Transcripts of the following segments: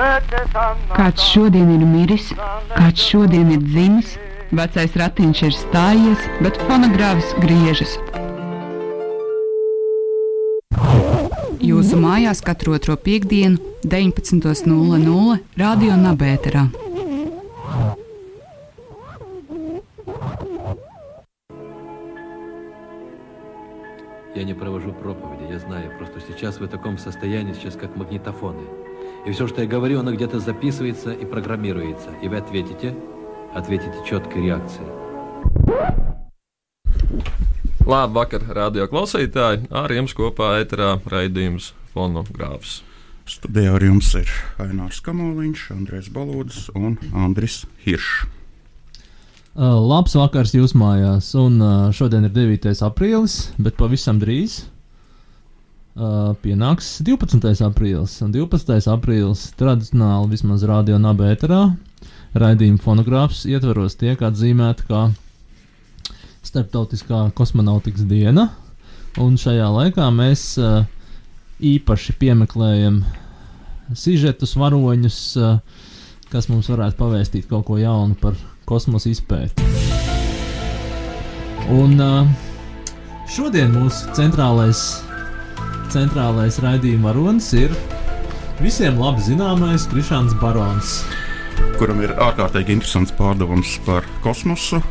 Kāds šodien ir miris, kāds šodien ir dzimis, vecais ratiņš ir stājies, bet fonogrāfs griežas. Jūsu mājās katru otro piekdienu, 19.00 Radio Nabērā. Я не провожу проповеди, я знаю, просто сейчас вы в таком состоянии, сейчас как магнитофоны. И все, что я говорю, оно где-то записывается и программируется. И вы ответите, ответите четкой реакцией. Labvakar, radio klausītāji! Ar jums kopā ēterā raidījums fonogrāfs. Studijā ar jums ir Ainārs Kamoliņš, Andrēs Balodis un Andris Hiršs. Uh, labs vakars jūs mājās, un uh, šodien ir 9. aprīlis, bet pavisam drīz uh, pienāks 12. aprīlis. Un 12. aprīlis tradicionāli vismaz radio nabērā raidījuma fonogrāfs ietveros tiek atzīmēta kā Startautiskā kosmonautikas diena. Un šajā laikā mēs uh, īpaši piemeklējam sižetus, varoņus, uh, kas mums varētu pavēstīt kaut ko jaunu par kosmosa izpēti. Un uh, šodien mūsu centrālais, centrālais raidījuma varonis ir visiem labi zināmais Krišāns Barons. kuram ir ārkārtīgi interesants pārdevums par kosmosu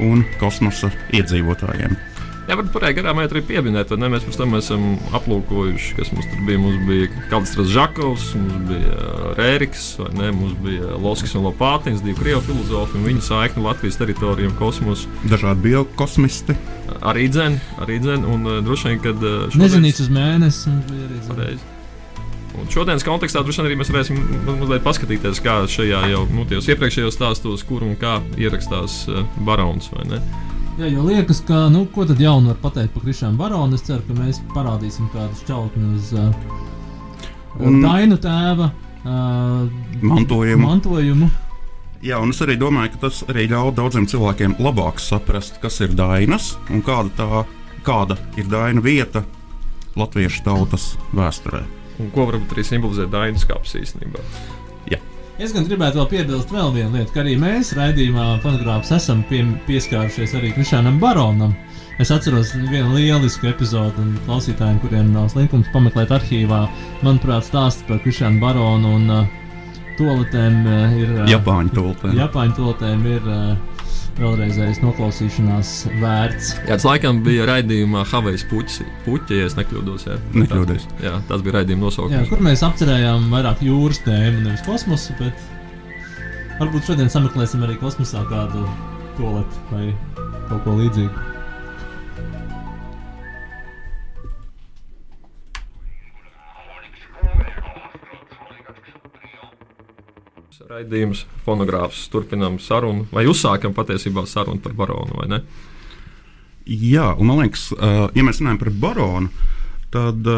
un kosmosa iedzīvotājiem. Jā, varbūt pareizi garām arī pieminēt, vai ne? Mēs pirms tam esam aplūkojuši, kas mums tur bija. Mums bija Kaldistras Žakovs, mums bija uh, Rēriks, vai ne? Mums bija Loskis un Lopātins, divi krievu filozofi un viņu saikni Latvijas teritorijām kosmosu. Dažādi biokosmisti. Arī dzēn, arī dzēn, un uh, droši vien, kad uh, šodien- Nezinīts uz mēnesi. mums bija arī. Pareizi. Un šodienas kontekstā droši vien arī mēs varēsim ma- mazliet paskatīties, kā šajā jau nu, iepriekšējos stāstos, kur un kā ierakstās uh, barons. Jā, jo liekas, ka, nu, ko tad jaunu var pateikt par Krišānu Baronu? Es ceru, ka mēs parādīsim kādu šķautni uz uh, Un- Dainu tēva uh, Mantojumu. mantojumu. Jā, un es arī domāju, ka tas arī ļauj daudziem cilvēkiem labāk saprast, kas ir dainas un kāda, tā, kāda ir daina vieta latviešu tautas vēsturē. Un ko varbūt arī simbolizē Dainas kāpnes īstenībā. Es gan gribētu vēl piebilst vēl vienu lietu, ka arī mēs raidījumā Fonogrāfs esam pie, pieskārušies arī Krišānam Baronam. Es atceros vienu lielisku epizodi, un klausītājiem, kuriem nav slinkums pameklēt arhīvā, manuprāt, stāsts par Krišānu Baronu un uh, toaletēm uh, ir. Uh, Japāņu tulpē. Japāņu toaletēm ir uh, vēlreizējais noklausīšanās vērts. Jā, tas laikam bija raidījumā Havijas puķis, puķi, ja es nekļūdos. Jā, Nekļūdies. Tā, jā tas bija raidījuma Jā, nosaukums. kur mēs apcerējām vairāk jūras tēmu, nevis kosmosu, bet varbūt šodien sameklēsim arī kosmosā kādu toaletu vai kaut ko līdzīgu. Raidījums, fonogrāfs, turpinām sarunu, vai uzsākam patiesībā sarunu par baronu, vai ne? Jā, un man liekas, ja mēs runājam par baronu, tad,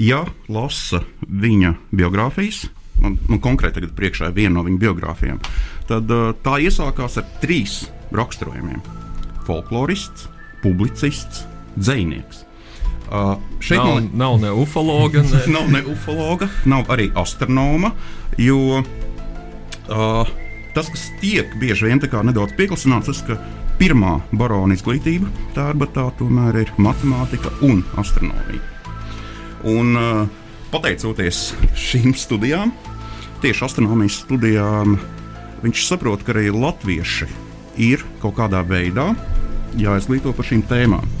ja lasa viņa biogrāfijas, man, man konkrēti tagad priekšā ir viena no viņa biogrāfijām, tad tā iesākās ar trīs raksturojumiem - folklorists, publicists, dzinieks. Uh, šeit Nav, man nav ne ufologa, ne nav ne ufologa, nav arī astronoma, jo uh, tas, kas tiek bieži vien nedaudz pieklusināts, tas, ka pirmā barona izglītība tērbatā tomēr ir matemātika un astronomija. Un uh, pateicoties šīm studijām, tieši astronomijas studijām, viņš saprot, ka arī latvieši ir kaut kādā veidā jāizglīto par šīm tēmām.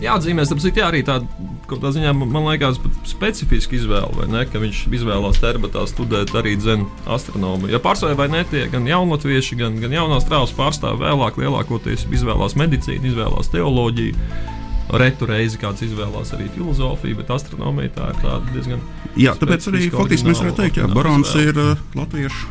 Jāatzīmē, tāpēc jā, arī tāda kaut kādā ziņā man liekas specifiska izvēle, vai ne? Ka viņš izvēlās terbatā studēt arī dzēnu astronomiju. Ja pārsvarā vai ne tie gan jaunatvieši, gan, gan jaunās trāvas pārstāvji vēlāk lielākoties izvēlās medicīnu, izvēlās teoloģiju. Retu reizi kāds izvēlās arī filozofiju, bet astronomija tā ir tāda diezgan. Jā, tāpēc arī faktiski mēs varētu teikt, ka Barons ir uh, latviešu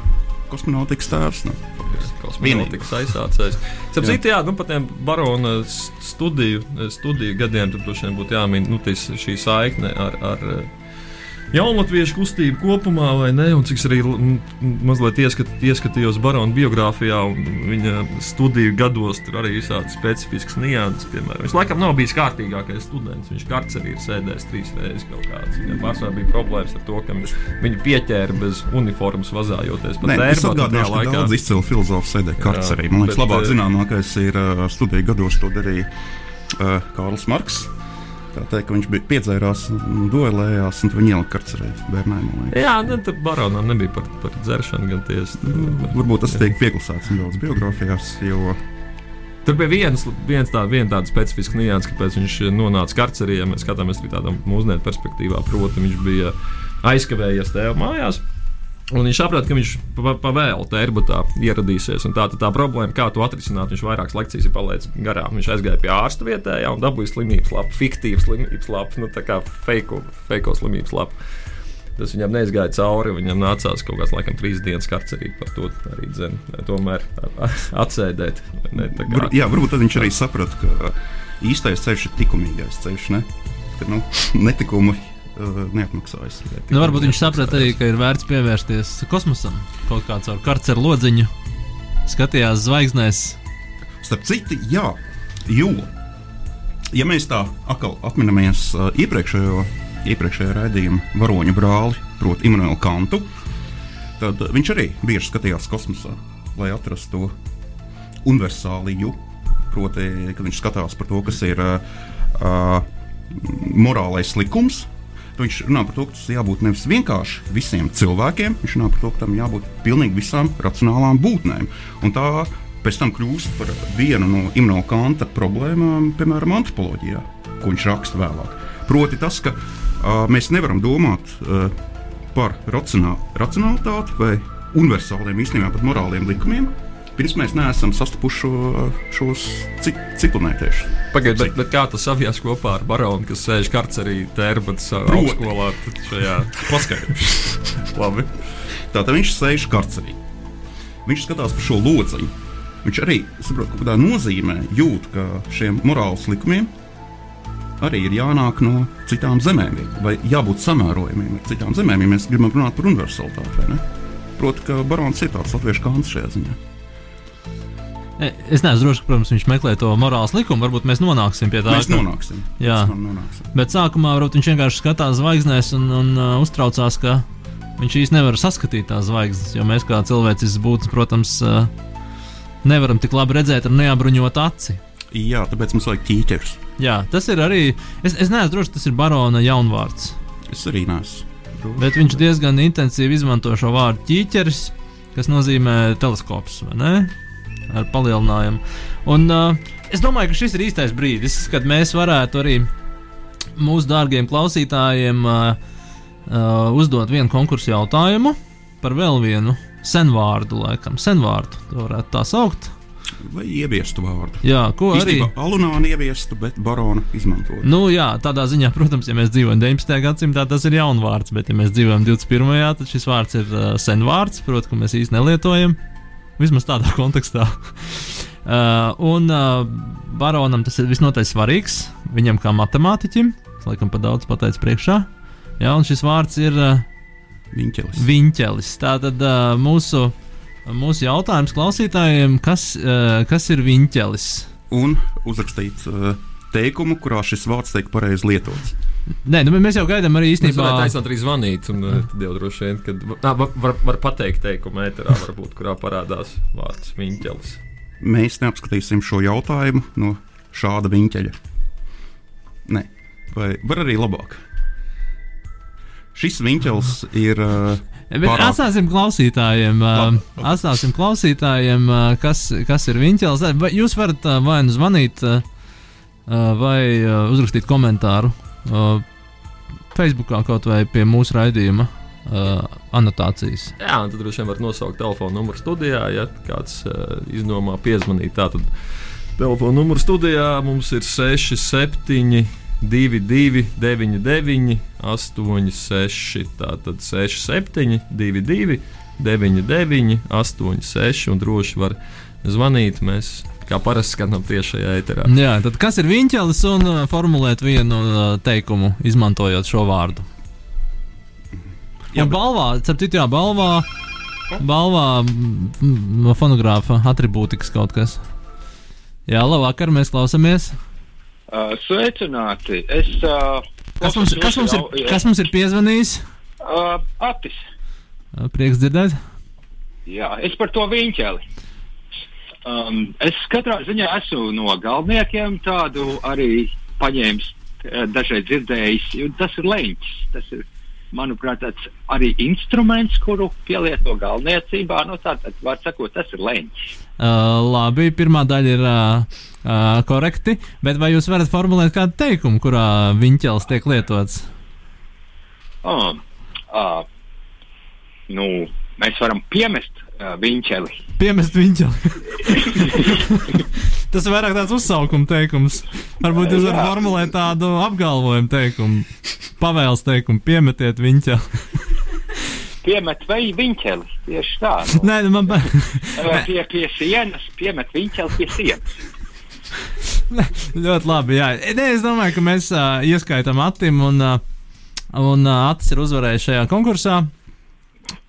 kosmonautikas tēvs. Nu. Kosmonautika aizsācējs. Sapratu, jā, nu, par tiem barona studiju, studiju gadiem tur droši vien būtu jāmin nu, tis, šī saikne ar, ar, jaunatviešu kustība kopumā, vai ne? Un cik es arī mazliet ieskat, ieskatījos Barona biogrāfijā, un viņa studiju gados tur arī visādi specifisks nianses. Piemēram, viņš laikam nav bijis kārtīgākais students. Viņš karts arī ir sēdējis trīs reizes kaut kādas. Viņam pārsvarā bija problēmas ar to, ka viņu pieķēra bez uniformas vazājoties Nē, es atgādināšu, ka daudz izcilu filozofu sēdēja karcerī. Man liekas, labāk eh, zināmākais ir uh, studiju gados to darīja uh, Kārlis Marks. Teikt, viņš bija piedzērās, duelējās, un viņa ielika man liekas. Jā, ne, tur baronam nebija par, par dzeršanu gan tiesa. Varbūt tas tiek pieklusēts nedaudz biogrāfijās, jo Tur bija viens, viens tā, viena tāda specifiska nianses, kāpēc viņš nonāca karcerī. Ja mēs skatāmies arī tādā mūsdienu perspektīvā, proti, viņš bija aizkavējies tev mājās. Un viņš saprata, ka viņš pa, pa vēlu tērbatā ieradīsies. Tā tad tā problēma, kā to atrisināt, viņš vairākas lekcijas ir palaidis garām. Viņš aizgāja pie ārsta vietējā un dabūja slimības lapu, fiktīvu slimības lapu, nu tā kā fake, fake slimības lapu. Tas viņam neizgāja cauri. Viņam nācās kaut kāds, laikam, trīs dienas karcerī par to arī dzen, tomēr atsēdēt. Ne, tā Var, jā, varbūt tad viņš arī saprata, ka īstais ceļš ir likumīgais ceļš. Ne? Ka nu, netikumi uh, neapmaksājas. Nu, varbūt viņš saprata arī, ka ir vērts pievērsties kosmosam kaut kā caur karceru lodziņu. Skatījās zvaigznēs. Starp citu, jā, jo, ja mēs tā atkal atminamies uh, iepriekšējo, iepriekšējā raidījuma varoņu brāli, proti, Imants Kantu, tad uh, viņš arī bieži skatījās kosmosā, lai atrastu to universāliju. Proti, kad viņš skatās par to, kas ir uh, uh, morālais likums, viņš runā par to, ka tas jābūt nevis vienkārši visiem cilvēkiem, viņš runā par to, ka tam jābūt pilnīgi visām racionālām būtnēm. Un tā pēc tam kļūst par vienu no Imants Kanta problēmām, piemēram, antropoloģijā, ko viņš raksta vēlāk. Proti, tas, ka uh, mēs nevaram domāt uh, par racionā, racionalitāti vai universāliem, īstenībā pat morāliem likumiem, pirms mēs neesam sastapuši šo, šos ci- ciklonētiešus. Pagaidiet, bet, bet kā tas savijās kopā ar baronu, kas sēž karcerī tērbat savā Proti. augstskolā? tad Šajā paskaidrojumā. Tātad viņš sēž karcerī. Viņš skatās par šo lodziņu. Viņš arī saprot, ka kādā nozīmē jūt, ka šiem morāles likumiem arī ir jānāk no citām zemēm, vai jābūt samērojumiem ar citām zemēm, ja mēs gribam runāt par universalitāti. Proti, ka barons ir tāds latviešu kāns šajā ziņā. E, Es neesmu drošs, protams, viņš meklē to morāles likumu. Varbūt mēs nonāksim pie tā. Mēs nonāksim. Jā. Mēs nonāksim. Bet sākumā varbūt viņš vienkārši skatās zvaigznēs un, un uh, uztraucās, ka viņš īsti nevar saskatīt tās zvaigznes. Jo mēs kā cilvēcisks būtnes, protams, uh, nevaram tik labi redzēt ar neapbruņotu aci. Jā, tāpēc mums vajag ķīķerus. Jā, tas ir arī. Es, es neesmu drošs, tas ir barona jaunvārds. Es arī neesmu. Bet viņš diezgan intensīvi izmanto šo vārdu ķīķeris, kas nozīmē teleskops vai ne? Ar palielinājumu. Un uh, es domāju, ka šis ir īstais brīdis, kad mēs varētu arī mūsu dārgiem klausītājiem uh, uh, uzdot vienu konkursu jautājumu par vēl vienu senvārdu, laikam, senvārdu. To varētu tā saukt. Vai ieviestu vārdu? Jā, ko arī. Īstenībā Alunāna ieviestu, bet barona izmantot. Nu, jā, tādā ziņā, protams, ja mēs dzīvojam 19. gadsimtā, tas ir jauns vārds, bet, ja mēs dzīvojam 21. tad šis vārds ir uh, sen vārds, protams, mēs īsti nelietojam. Vismaz tādā kontekstā. uh, un uh, baronam tas ir visnotaļ svarīgs. Viņam kā matemātiķim, laikam pa daudz pateicu priekšā. Jā, un šis vārds ir uh, Viņķelis. viņķelis. Tātad uh, mūsu, mūsu jautājums klausītājiem, kas, uh, kas ir viņķelis? un uzrakstīt uh, teikumu, kurā šis vārds tiek pareizi lietots. Nē, nu, mēs jau gaidām arī īstenībā. varētu aicināt arī zvanīt, un tad jau droši vien, kad nā, var, var, var pateikt teikumu ēterā, varbūt, kurā parādās vārds viņķelis. Mēs neapskatīsim šo jautājumu no šāda viņķeļa. Nē, vai var arī labāk? Šis viņķels ir. Uh, Bet atstāsim klausītājiem, labi. atstāsim klausītājiem kas, kas ir viņķels. Vai Jūs varat vai nu zvanīt, vai uzrakstīt komentāru uh, Facebookā kaut vai pie mūsu raidījuma uh, anotācijas. Jā, un tad droši vien var nosaukt telefonu numuru studijā, ja kāds uh, izdomā piezvanīt. Tātad telefona numuru studijā mums ir 67. 22, 99, 86, tātad 67, 22, 99, 86, un droši var zvanīt. Mēs kā parasti skatām tiešajā ēterā. Jā, tad kas ir viņķelis un uh, formulēt vienu uh, teikumu, izmantojot šo vārdu? Un balvā, starp citu, jā, balvā, balvā no fonogrāfa atribūtikas kaut kas. Jā, labvakar, mēs klausāmies. Uh, sveicināti! Es, uh, Kas mums, kas mums, ir, kas mums ir piezvanījis? Uh, Atis. Prieks dzirdēt. Jā, es par to viņķeli. Um, es katrā ziņā esmu no galveniekiem tādu arī paņēmis, eh, dažreiz dzirdējis. jo Tas ir leņķis. Tas ir, manuprāt, tāds arī instruments, kuru pielieto galvniecībā. Nu, tā tad, var sakot, tas ir leņķis. Uh, labi, pirmā daļa ir uh, uh, korekti, bet vai jūs varat formulēt kādu teikumu, kurā viņķels tiek lietots? Um, uh, nu, mēs varam piemest viņķeli. Piemest viņķeli. Tas ir vairāk tāds uzsaukuma teikums. Varbūt jūs varat formulēt tādu apgalvojumu teikumu, pavēles teikumu, piemetiet viņķeli. Piemet vai viņķeli. Tieši tā. Nu. Nē, nu man. Uh, pie, pie sienas, piemet viņķeli pie sienas. ļoti labi. Jā. Nē, es domāju, ka mēs uh, ieskaitām Atim, un, uh, un uh, Atis ir uzvarējis šajā konkursā.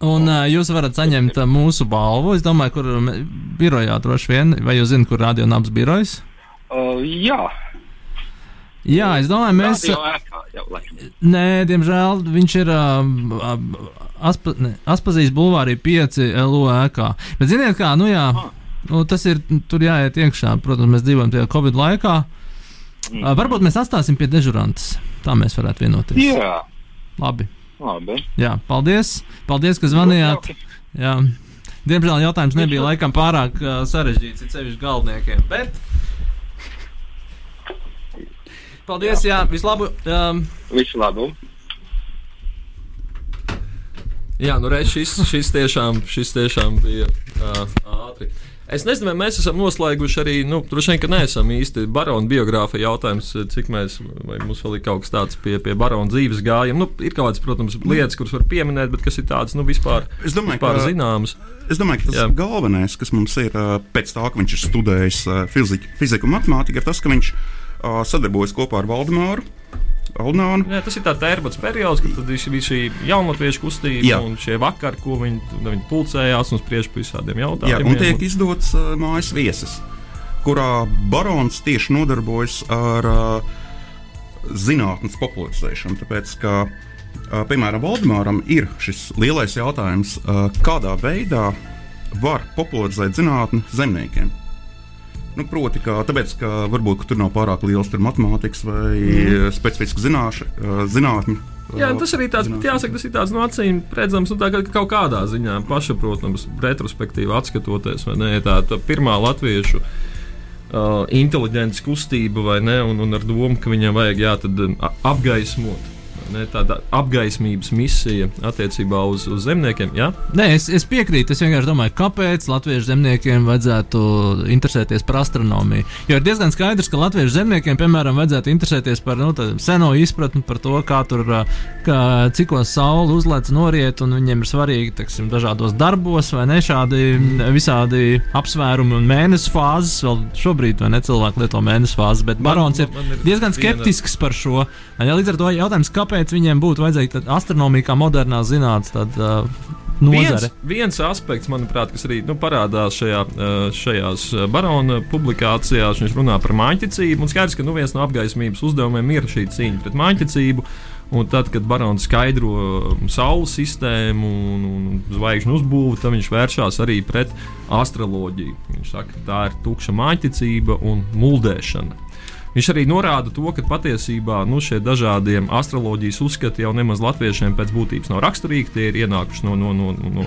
Un uh, jūs varat saņemt uh, mūsu balvu. Es domāju, kur birojā droši vien, vai jūs zināt, kur radio nams birojas? Uh, jā, Jā, es domāju, mēs. Ēkā jau. Nē, diemžēl viņš ir uh, aspa, ne, Aspazīs bulvārī 5 LO ēkā. Bet ziniet, kā, nu jā, nu, tas ir, tur jāiet iekšā. Protams, mēs dzīvojam tajā Covid laikā. Uh, varbūt mēs atstāsim pie dežurantes. Tā mēs varētu vienoties. Jā, Labi. Labi. Jā, paldies. Paldies, ka zvanījāt. Jā. Diemžēl jautājums nebija laikam pārāk uh, sarežģīts, ir sevišķi galvniekiem. Bet... Paldies, jā, vislabāk. Um, Visu labu. Jā, nu reiz šis, šis, tiešām, šis tiešām bija uh, ātri. Es nezinu, vai mēs esam noslēguši arī, nu, droši vien, ka neesam īsti barona biogrāfija jautājums, cik mēs, vai mums vēl ir kaut kas tāds pie, pie barona dzīves gājuma. Nu, ir kaut kādas, protams, lietas, kuras var pieminēt, bet kas ir tādas, nu, vispār, Es domāju, vispār ka- zināmas. Es domāju, ka tas Jā. Galvenais, kas mums ir pēc tā, ka viņš ir studējis fiziku, fiziku un matemātiku, ir tas, ka viņš sadarbojas kopā ar Valdemāru. Aldnānu. Jā, tas ir tāds tērbats periods, kad bija šī jaunatviešu kustība Jā. un šie vakari, ko viņi, viņi pulcējās un spriež par visādiem Jā, jautājumiem. un tiek izdots uh, mājas viesis, kurā barons tieši nodarbojas ar uh, zinātnes popularizēšanu. Tāpēc, ka, uh, piemēram, Valdemāram ir šis lielais jautājums, uh, kādā veidā var popularizēt zinātni zemniekiem. Nu, proti, ka, tāpēc, ka varbūt ka tur nav pārāk liels matemātikas vai mm. uh, zinātne. Jā, tas arī tāds, jāsaka, tas ir tāds no acīm redzams, nu, tā, ka kaut kādā ziņā pašsaprotams, retrospektīvi atskatoties, vai ne, tā, tā pirmā latviešu uh, inteliģents kustība, vai ne, un, un ar domu, ka viņam vajag jā, apgaismot. Ne, tāda apgaismības misija attiecībā uz, uz zemniekiem. Jā? Nē, es, es piekrītu. Es vienkārši domāju, kāpēc latviešu zemniekiem vajadzētu interesēties par astronomiju. Jo ir diezgan skaidrs, ka latviešu zemniekiem, piemēram, vajadzētu interesēties par nu, seno izpratni par to, kā tur, kā, cikos saule uzlēc noriet, un viņiem ir svarīgi teksim, dažādos darbos, vai ne šādi visādi apsvērumi un mēnesis fāzes. Vēl šobrīd, ne, cilvēki lieto mēnesis fāzes, bet barons ir man ir diezgan viena- skeptisks par šo. Ja, līdz ar to jautājums, kāpēc viņiem būtu vajadzīga astronomija kā modernā zinātne, tad uh, nozare. Viens, viens aspekts, manuprāt, kas arī nu, parādās šajā, eh, šajās eh, barona publikācijās, viņš runā par mājiņticību. Skaidrs, ka nu, viens no apgaismības uzdevumiem ir šī cīņa pret mājiņticību. Un tad, kad barons skaidro um, saules sistēmu un, un zvaigžņu uzbūvi, tad viņš vēršas arī pret astroloģiju. Viņš saka, ka tā ir tukša mājiņticība un muldēšana. Viņš arī norāda to, ka patiesībā nu, šie dažādie astroloģijas uzskati jau nemaz latviešiem pēc būtības nav raksturīgi. Tie ir ienākuši no, no, no, no,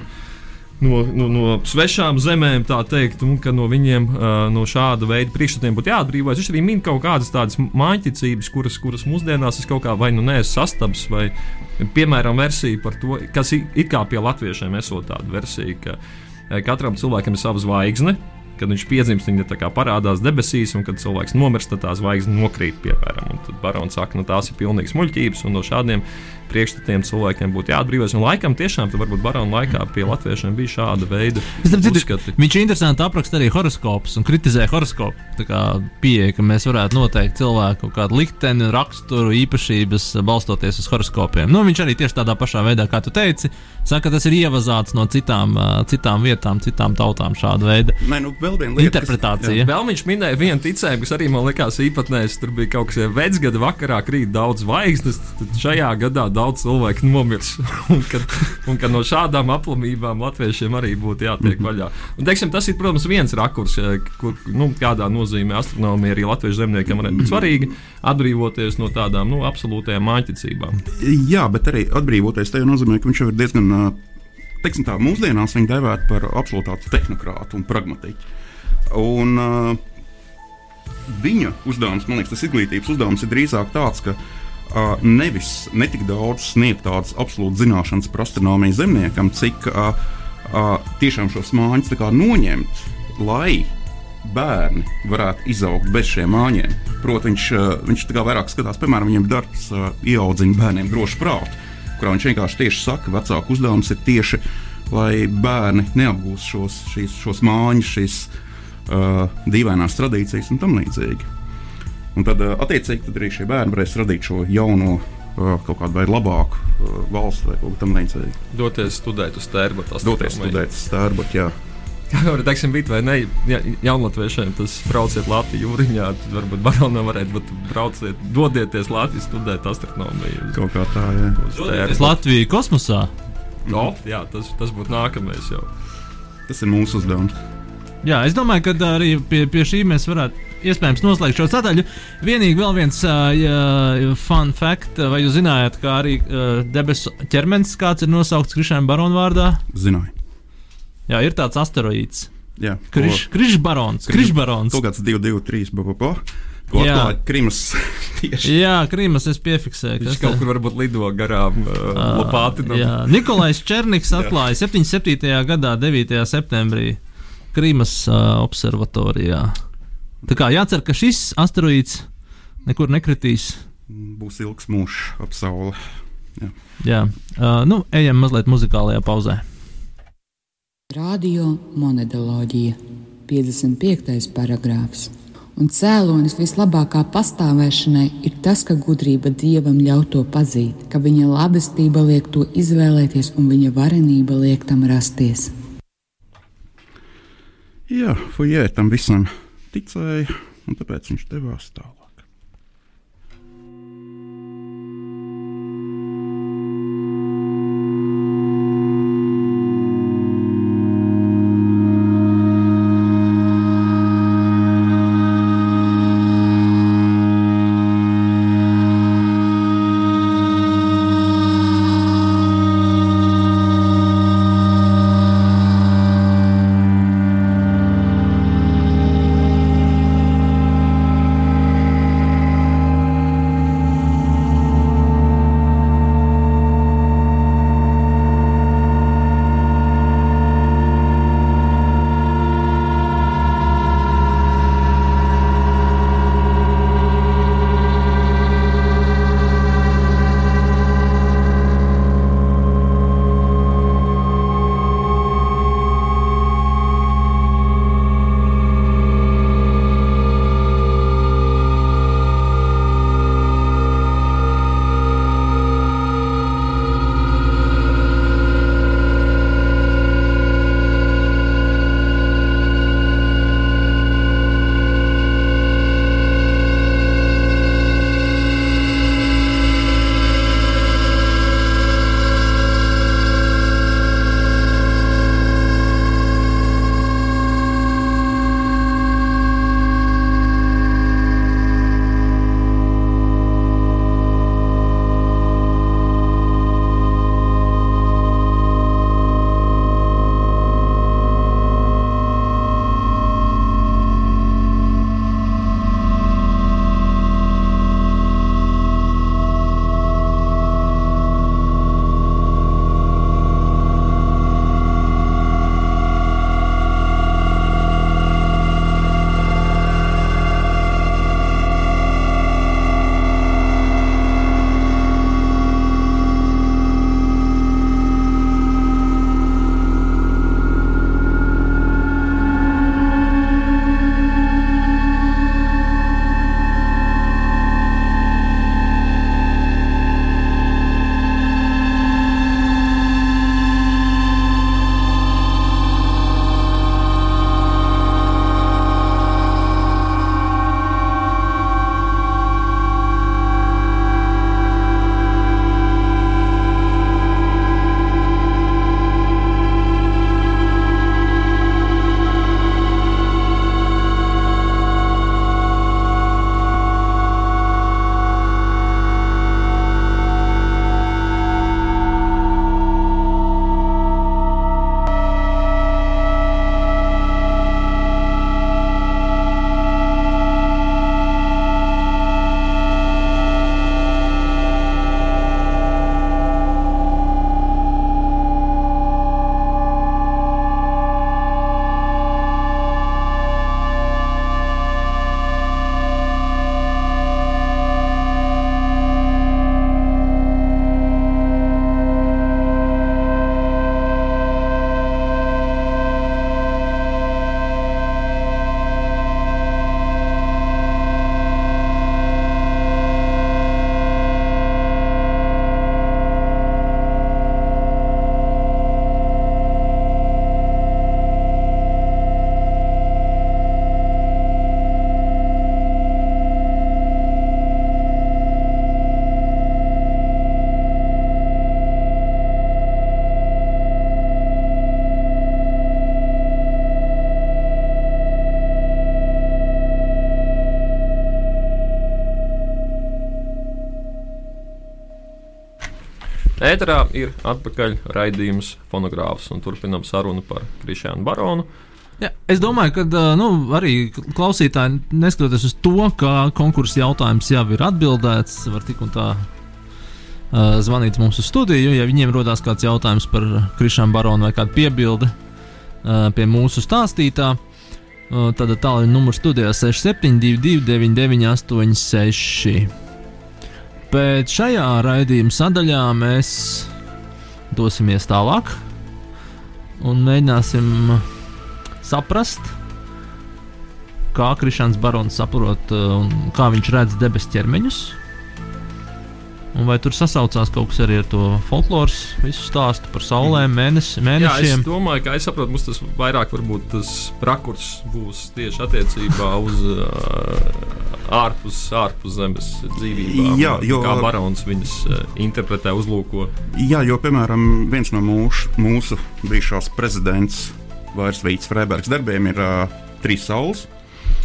no, no, no svešām zemēm, tā teikt, un ka no viņiem no šāda veida priekšstatiem būtu jāatbrīvojas. Viņš arī min kaut kādas tādas mājiņticības, kuras, kuras mūsdienās es kaut kā vai nu neesmu sastabs, vai piemēram versija par to, kas it kā pie latviešiem esot tāda versija, ka katram cilvēkam ir sava zvaigzne. Kad viņš piedzimst, viņa tā kā parādās debesīs, un kad cilvēks nomirst, tad tā zvaigzne nokrīt, piemēram. Un tad barons saka, nu tās ir pilnīgas muļķības, un no šādiem priekšstatiem cilvēkiem būtu jāatbrīvojas. Un laikam tiešām, tad varbūt barona laikā pie latviešiem bija šāda veida uzskati. Viņš interesanti apraksta arī horoskopus un kritizē horoskopu pieeja, ka mēs varētu noteikt cilvēku kādu likteni, raksturu, īpašības balstoties uz horoskopiem. Nu, viņš arī tieši tādā pašā veidā, kā tu teici, saka, tas ir ievazāts no citām, citām vietām, citām tautām šāda veida Nē, nu, vēl viena lieta, interpretācija. Jā. Vēl viņš minēja vienu ticēju, kas arī man likās īpatnējs. Tur bija kaut kas, ja vecgada vakarā krīt daudz zvaigznes, tad šajā gadā daudz cilvēku nomirs. un, kad, un kad no šādām aplamībām latviešiem arī būtu jātiek vaļā. Un, teiksim, tas ir, protams, viens rakurs, kur nu, kādā nozīmē astronomija arī latviešu zemniekiem varētu būt svarīgi atbrīvoties no tādām nu, absolūtajām mājiņticībām. Jā, bet arī atbrīvoties tajā nozīmē, ka viņš jau ir diezgan. Teiksim tā, mūsdienās viņi dēvētu par absolūtu tehnokrātu un pragmatiķu. Un, uh, viņa uzdevums, man liekas, tas izglītības uzdevums ir drīzāk tāds, ka uh, nevis netik daudz sniegt tādas absolūti zināšanas par astronomiju zemniekam, cik uh, uh, tiešām šos mājiņus noņemt, lai bērni varētu izaugt bez šiem mājiņiem. Protams, viņš, uh, viņš vairāk skatās, piemēram, viņam darbs uh, ieaudzina bērniem drošu prātu, kurā viņš vienkārši tieši saka, ka vecāku uzdevums ir tieši, lai bērni neapgūst šos, šīs, šos mājiņus, šīs uh, dīvainās tradīcijas un tam līdzīgi. Un tad, uh, attiecīgi, tad arī šie bērni varēs radīt šo jauno uh, kaut kādu veidu labāku uh, valsts vai kaut ko tamlīdzīgu. Doties studēt uz tērbu. Doties studēt uz tērbu, jā. Kā jau teiksim, bija vai ne? Ja, jaunatviešiem tas brauciet Latviju jūriņā, tad varbūt baronam varētu būt brauciet, dodieties Latviju studēt astronomiju. Kaut kā tā, jā. Uz Latviju kosmosā? No, jā, tas, tas būtu nākamais jau. Tas ir mūsu uzdevums. Jā, es domāju, ka arī pie, pie šī mēs varētu iespējams noslēgt šo sadaļu. Vienīgi vēl viens uh, fun fact, vai jūs zinājāt, ka arī uh, debesu ķermenis kāds ir nosaukts Krišņā Barona vārdā? Zināju. Jā, ir tāds asteroīds. Jā, Krišbarons. Krišbarons. Kaut kāds 2, 2, 3, bababa. Ko atklāja Krimas? Jā, Krimas es piefiksēju. Viņš kaut kur varbūt lido garām uh, Lopātinam. Jā, Nikolais Černiks atklāja 77. gadā 9. septembrī Krimas uh, observatorijā. Tā kā jācer, ka šis asteroīds nekur nekritīs. Būs ilgs mūžs ap sauli. Jā, Jā. Uh, nu, ejam mazliet muzikālajā pauzē. Radio monētoloģija, 55. paragrāfs. Un cēlonis vislabākā pastāvēšanai ir tas, ka gudrība dievam ļauj to pazīt, ka viņa labestība liek to izvēlēties un viņa varenība liek tam rasties. Jā, Fujē tam visam ticēja, un tāpēc viņš devās tālāk. Ēterā ir atpakaļ raidījums fonogrāfs un turpinam sarunu par Krišānu Baronu. Ja, es domāju, ka nu, arī klausītāji, neskatoties uz to, ka konkursa jautājums jau ir atbildēts, var tik un tā uh, zvanīt mums uz studiju. Ja viņiem rodas kāds jautājums par Krišānu Baronu vai kādu piebildi uh, pie mūsu stāstītā, uh, tad tālāk numurs studijā 6722, 998, Bet šajā raidījuma sadaļā mēs dosimies tālāk un mēģināsim saprast, kā Krišāns Barons saprot un kā viņš redz debesu ķermeņus. Un vai tur sasaucās kaut kas arī ar to folkloras visu stāstu par saulēm, mēnesi, mēnešiem? Jā, es domāju, ka es saprotu, mums tas vairāk varbūt tas prakurs būs tieši attiecībā uz uh, ārpus, ārpus zemes dzīvībām. Jā, jo, kā barons viņas uh, interpretē, uzlūko. Jā, jo, piemēram, viens no mūsu, mūsu bijušās prezidents Vairs Vīts Freibergs darbiem ir uh, trīs saules,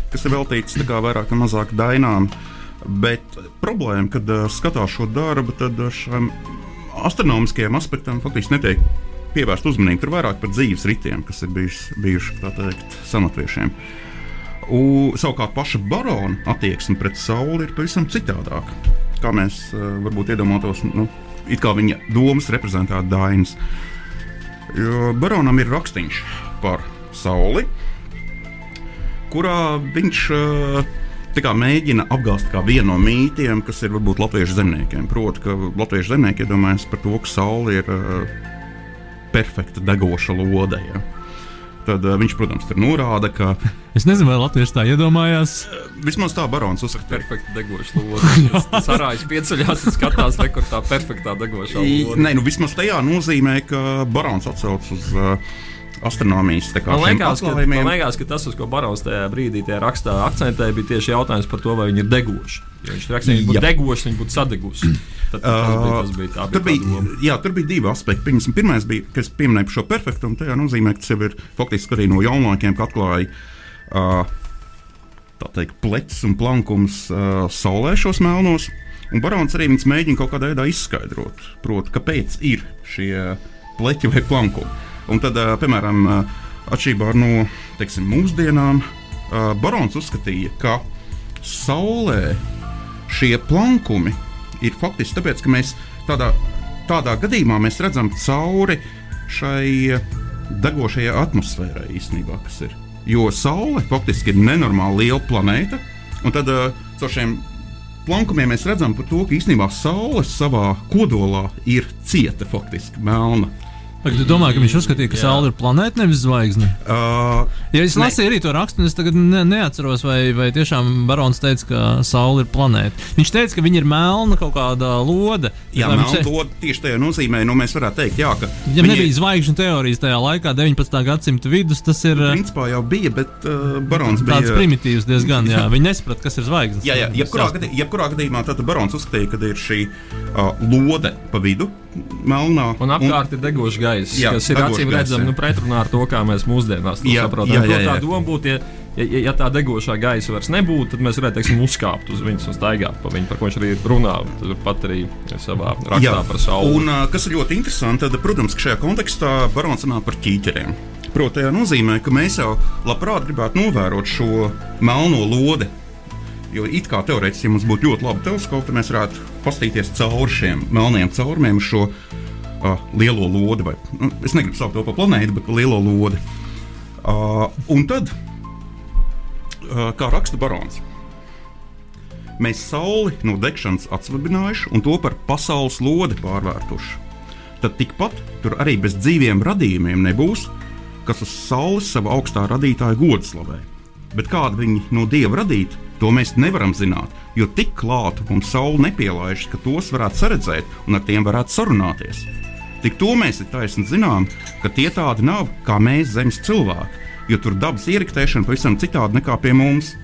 kas ir veltīts vairāk vai mazāk dainām. Uh, Bet problēma, kad uh, skatās šo darbu, tad uh, šiem astronomiskajiem aspektam faktiski netiek pievērsta uzmanība. Tur vairāk par dzīves ritiem, kas ir bijuši, bijuši teikt, senatviešiem. U, savukārt paša barona attieksme pret sauli ir pavisam citādāka. Kā mēs uh, varbūt iedomātos, nu, it kā viņa domas reprezentētu dainas. Jo baronam ir rakstīns par sauli, kurā viņš uh, mēģina apgāzt kā vienu no mītiem, kas ir varbūt latviešu zemniekiem. Proti, ka latviešu zemnieki iedomājas par to, ka saule ir uh, perfekta degoša lode. Ja. Tad uh, viņš, protams, tur norāda, ka. Es nezinu, vai Latvijas tā iedomājās. Vismaz tā barons uzskata. Perfekta degoša lode. Tas arājas pieceļās un skatās, kur tā perfektā degoša lode. Nē, nu vismaz tajā nozīmē, ka barons atsauc uz. Uh, astronomijas ka, man liekas, ka tas, uz ko Barons tajā brīdī tajā rakstā akcentēja, bija tieši jautājums par to, vai viņi ir degoši. Ja viņš rakstīja, ka būtu degoši, viņi būtu sadeguši. Tad, tas bija, tas bija, tā, tur, bija, jā, tur bija divi aspekti. Pirms, pirmais bija, kas pieminēja šo perfektumu. Tajā nozīmē, ka tas jau ir faktiski arī no jaunākiem, ka atklāja uh, teikt, plecs un plankums uh, saulē šos melnos. Un Barons arī mēģina kaut kādā veidā izskaidrot, proti, kāpēc ir šie pleķi vai plankumi. Un tad, piemēram, atšķirībā no teiksim, mūsdienām, Barons uzskatīja, ka Saulē šie plankumi ir faktiski tāpēc, ka mēs tādā, tādā gadījumā mēs redzam cauri šai degošajai atmosfērai īstenībā, kas ir. Jo Saule faktiski ir nenormāli liela planēta, un tad caur šiem plankumiem mēs redzam to, ka īstenībā Saule savā kodolā ir cieta, faktiski melna. Vai tu domā, ka viņš uzskatīja, ka Saule ir planēta, nevis zvaigzne? Uh, ja es lasīju arī to rakstu, es tagad ne, neatceros, vai, vai tiešām Barons teica, ka Saule ir planēta. Viņš teica, ka viņa ir melna kaut kāda lode. Jā, melna te... lode tieši tajā nozīmē, nu mēs varētu teikt, jā, ka. Ja viņi... nebija zvaigžņu teorijas tajā laikā, 19. gadsimta vidus, tas ir. Uh, principā jau bija, bet uh, Barons bija. Tāds primitīvs diezgan, jā. Viņi nesaprata, kas ir zvaigznes. Jā, jā, jebkurā, gadī, jebkurā gadījumā tad Barons uzskatīja, ka ir šī uh, lode pa vidu melnā. Un apkārt un, ir degošs gaiss, jā, kas ir acīm redzams nu, pretrunā ar to, kā mēs mūsdienās to jā, saprotam. Jā, jā, jā. Tā doma būtu, ja, ja, ja tā degošā gaisa vairs nebūtu, tad mēs varētu teiksim, uzkāpt uz viņas un staigāt pa viņu, par ko viņš arī runā. Turpat arī savā rakstā jā. par sauli. Un, kas ir ļoti interesanti, tad, protams, šajā kontekstā barons runā par ķīķeriem. Proti, tā nozīmē, ka mēs jau labprāt gribētu novērot šo melno lodi Jo it kā teorētiski, ja mums būtu ļoti labi teleskopi, tad mēs varētu paskatīties cauri šiem melniem caurumiem, šo uh, lielo lodi. Vai, nu, es negribu saukt to par planētu, bet par lielo lodi. Uh, un tad, uh, kā raksta barons, mēs sauli no degšanas atsvabinājuši un to par pasaules lodi pārvērtuši. Tad tikpat tur arī bez dzīviem radījumiem nebūs, kas uz saules savu augstā radītāja godu slavē. Bet kāda viņi no dieva radīta, To mēs nevaram zināt, jo tik klātu mums saule nepielaiž, ka tos varētu saredzēt un ar tiem varētu sarunāties. Tik to mēs ir taisni zinām, ka tie tādi nav kā mēs, zemes cilvēki, jo tur dabas ieriktēšana pavisam citādi nekā pie mums.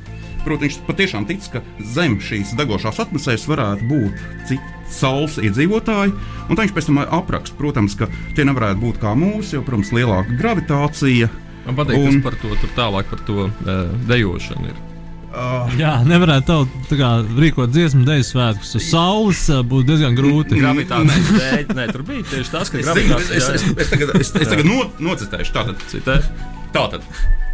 Protams, viņš patiešām tic, ka zem šīs degošās atmosfēras varētu būt citi saules iedzīvotāji, un viņš pēc tam apraksta, protams, ka tie nevarētu būt kā mūsu, jo, protams, lielāka gravitācija. Man patīk, un... par to tālāk par to uh, dejošanu. Ir. Uh, Jā, nevarētu tā, tā kā rīkot dziesmu dēļu svētkus. Uz saules ā, būtu diezgan grūti. Gravitācijas dēļ. Nē, tur bija tieši tas, ka es, zinu, es, es, es, es tagad, es, es tagad no, nocitēšu. Tātad, Citē. tātad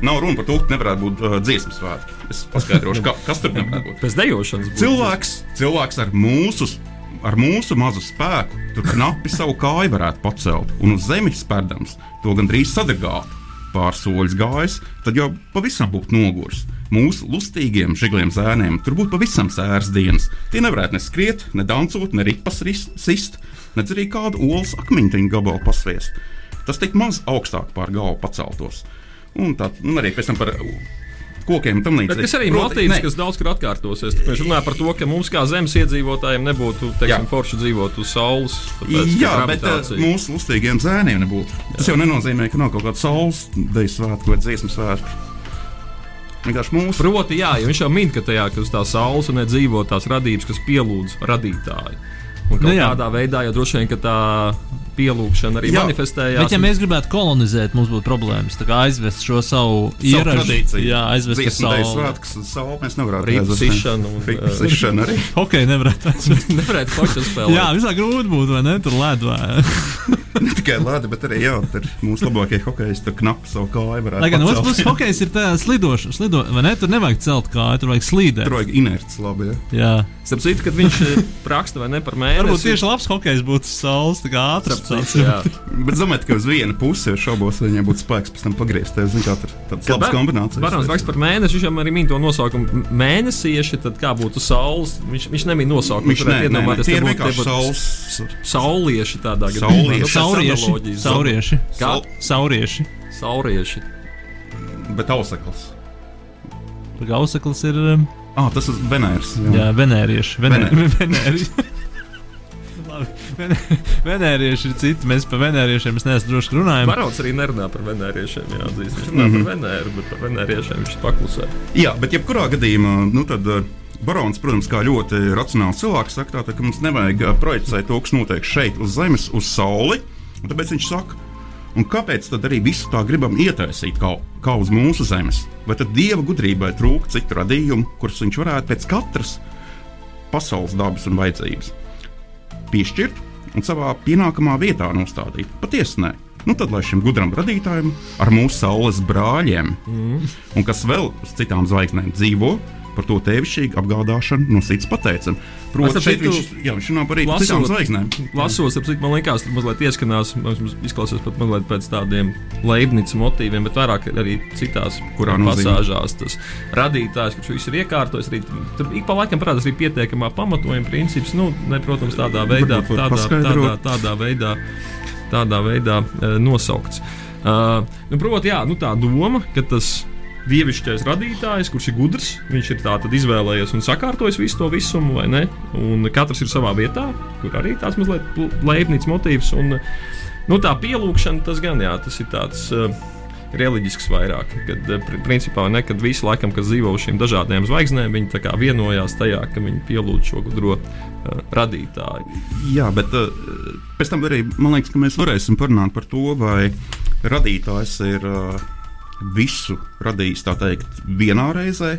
nav runa par to, ka nevarētu būt uh, dziesmu svētki. Es paskaidrošu, ka, kas tur nevarētu būt. Pēc dejošanas. Cilvēks, cilvēks ar mūsu, ar mūsu mazu spēku tur knapi savu kāju varētu pacelt un uz zemes spērdams to gandrīz sadragāt. Pāris soļus gājis, tad jau pavisam būtu noguris. Mūsu lustīgiem žigliem zēniem tur būtu pavisam sēras dienas. Tie nevarētu ne skriet, ne dancot, ne ripas sist, ne arī kādu olas akmeņu gabalu pasviest. Tas tik maz augstāk pār galvu paceltos. Un, tā, un arī pēc tam par kokiem un tam līdzīgi. Bet tas arī ir motīvs, ne, kas daudz kur atkārtosies. Tad Mēs runājam par to, ka mums kā zemes iedzīvotājiem nebūtu teiksim, Jā. forši dzīvot uz saules. tāpēc, Jā, bet uh, mūsu lustīgiem zēniem nebūtu. Tas jau nenozīmē, ka nav kaut kāda saules deju svētku vai dziesmu svētku. Proti, jā, viņš jau min, ka tajā uz tā saules un dzīvo tās radības, kas pielūdz radītāju. Un Nu kaut jā. kādā veidā jau droši vien ka tā pielūgšana arī Jā. manifestējās. Bet, ja mēs gribētu kolonizēt, mums būtu problēmas. Tā kā aizvest šo savu ieražu, tradīciju. jā, aizvest deju savu. svētkus uz sauli mēs nevarētu aizvest. sišanu un, Ripu uh, sišanu arī. Ok, nevarētu aizvest. nevarētu hoķu spēlēt. Jā, visā grūti būtu, vai ne? Tur ledvā. Ne tikai lāde, bet arī jā, tur mūsu labākie hokejisti tur knapi savu kāju varētu. Lai gan otrs puses hokejs ir tā slidošana, slido, vai ne? Tur nevajag celt kāju, tur vajag slīdēt. Tur vajag inerts labi. Ja? Jā, Starp citu, kad viņš eh, raksta vai ne par mēnesi. varbūt tieši labs hokejs būtu saules, tā kā ātrs. Jā. Bet domāju, ka uz vienu pusi šaubos, vai viņai būtu spēks pēc tam pagriezties. Zin, kā tur tādas labas kombinācijas. Barons raksta par mēnesi, viņš jau arī min to nosaukumu. Mēnesieši, tad kā būtu saules, viņš, viņš nemin nosaukumu. Viņš ne, tie ir būtu- vienkārši būtu saules. Saulieši tādā Saulieši. Nu, pēc Saurieši. analoģijas. Saurieši. Kā? Saurieši. Saurieši. Bet ausekls. Gauseklis ir um, Ah, tas ir Venērs. jā, venērieši. Venē- Venēri. Venēri. Venērieši ir citi. Mēs par venēriešiem es neesmu droši ka runājam. Barons arī nerunā par venēriešiem. Jā, atzīst. viņš runā Mhm. par venēru, bet par venēriešiem viņš paklusē. Jā, bet jebkurā gadījumā, nu tad. uh, Barons, protams, kā ļoti racionāls cilvēks, saka, tā, tā, ka mums nevajag uh, projicēt to, kas notiek šeit, uz Zemes, uz Sauli. Tāpēc viņš saka, un kāpēc tad arī visu tā gribam ietaisīt kā, kā uz mūsu Zemes? Vai tad dieva gudrībai trūkst citu radījumu, kurus viņš varētu pēc katras pasaules dabas un vajadzības piešķirt un savā pienākamā vietā nostādīt? Patiesi nē. Nu, tad, lai šim gudram radītājam, ar mūsu saules brāļiem, mm. un kas vēl uz citām zvaigznēm dzīvo, par to tevišķīgu apgādāšanu no sirds pateicam. Protams, šeit viņš, jā, viņš runā par citām zvaigznēm. Lasos, ap cik man liekas, tur mazliet ieskanās, mums izklausās pat mazliet pēc tādiem leibnicu motīviem, bet vairāk arī citās Kurā nozīmē? pasāžās. Tas radītājs, kurš visu ir iekārtojis, arī tur ik pa laikam parādās arī pietiekamā pamatojuma princips. Nu, ne, protams, tādā veidā, tādā, tādā, tādā veidā, tādā veidā uh, nosaukts. Uh, nu, Protams, jā, nu, tā doma, ka tas dievišķais radītājs, kurš ir gudrs, viņš ir tātad izvēlējies un sakārtojis visu to visumu, vai ne? Un katrs ir savā vietā, kur arī tāds mazliet leibnīts motīvs. Un, nu, tā pielūgšana, tas gan jā, tas ir tāds. Uh, Reliģisks vairāk, kad eh, pri- principā ne, kad visi laikam, kas dzīvo uz šīm dažādajām zvaigznēm, viņi vienojās tajā, ka viņi pielūdz šo gudro uh, radītāju. Jā, bet uh, pēc tam arī man liekas, ka mēs varēsim parunāt par to, vai radītājs ir uh, visu radījis teikt vienā reizē.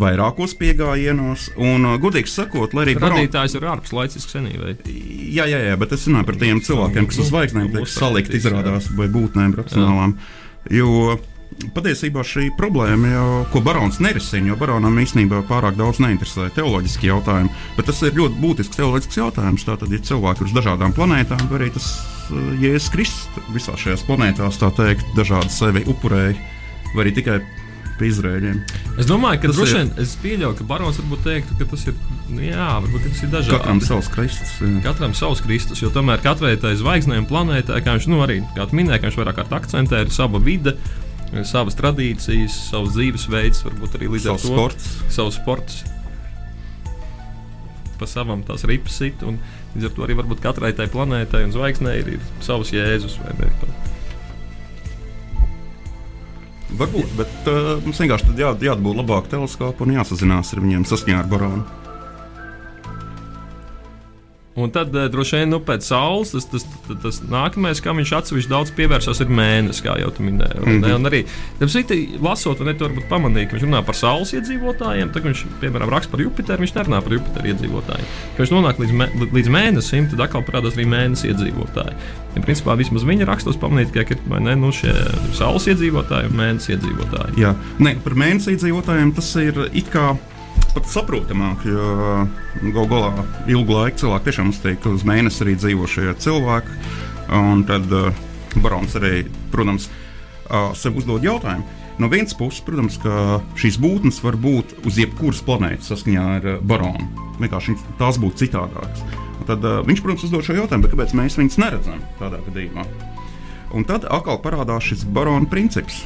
Vairākos piegājienos, un, uh, godīgi sakot, lai arī Baron- Radītājs ir ārpus laicisks senībai. Jā, jā, jā, bet es runāju par tiem cilvēkiem, kas uz zvaigznēm tiek salikt, izrādās, vai būtnēm racionālām. Jo patiesībā šī problēma jau, ko barons nerisina, jo baronam īstenībā pārāk daudz neinteresē teoloģiski jautājumi, bet tas ir ļoti būtisks teoloģisks jautājums. Tātad, ja cilvēki ir uz dažādām planētām, arī tas uh, Jēzus Kristus visās šajās planētās, tā teikt, dažādi sevi upurēja, vai arī tikai. Es domāju, ka Tas droši ir- vien es pieļauju, ka barons varbūt teiktu, ka tas ir. nu Jā, varbūt tas ir dažādi. Katram savs Kristus. jā. Katram savs Kristus, jo tomēr katrai tai zvaigznei un planētai, kā viņš nu, arī minēji, ka viņš vairāk kārt akcentē, ir sava vide, savas tradīcijas, savs dzīvesveids, varbūt arī līdz ar Savs to sports. savs sports. Pa savam tās ripas sit, un līdz ar to arī varbūt katrai tai planētai un zvaigznei ir, ir savs jēzus. Varbūt, bet uh, mums vienkārši jā, jābūt labākam teleskopam un jāsazinās ar viņiem saskaņā ar baronu. Un tad uh, droši vien nu, pēc saules tas, tas, tas, tas nākamais, kam viņš atsevišķi daudz pievērsās, ir mēnesis, kā jau tu minēji. Mm -hmm. Un arī citi, lasot, un to varbūt pamanīja, ka viņš runā par saules iedzīvotājiem. Tad, viņš, piemēram, raksta par Jupiteru, viņš nerunā par Jupiteru iedzīvotājiem. Kad viņš nonāk līdz, me, līdz mēnesim, tad atkal parādās arī mēnesis iedzīvotāji. Ja, principā vismaz viņa rakstos pamanīt, ka ir ne, nu, šie saules iedzīvotāji un mēnesis iedzīvotāji. Jā, ne, par mēnesis iedzīvotājiem tas ir it kā pat saprotamāk, jo galu galā ilgu laiku cilvēki tiešām uzstāja, ka uz mēnesi arī dzīvo šie cilvēki. Un tad uh, barons arī, protams, uh, sev uzdod jautājumu. No vienas puses, protams, ka šīs būtnes var būt uz jebkuras planētas saskaņā ar uh, baronu. Vienkārši tās būtu citādākas. Tad uh, viņš, protams, uzdod šo jautājumu, kāpēc mēs viņus neredzam tādā gadījumā. Un tad atkal parādās šis barona princips.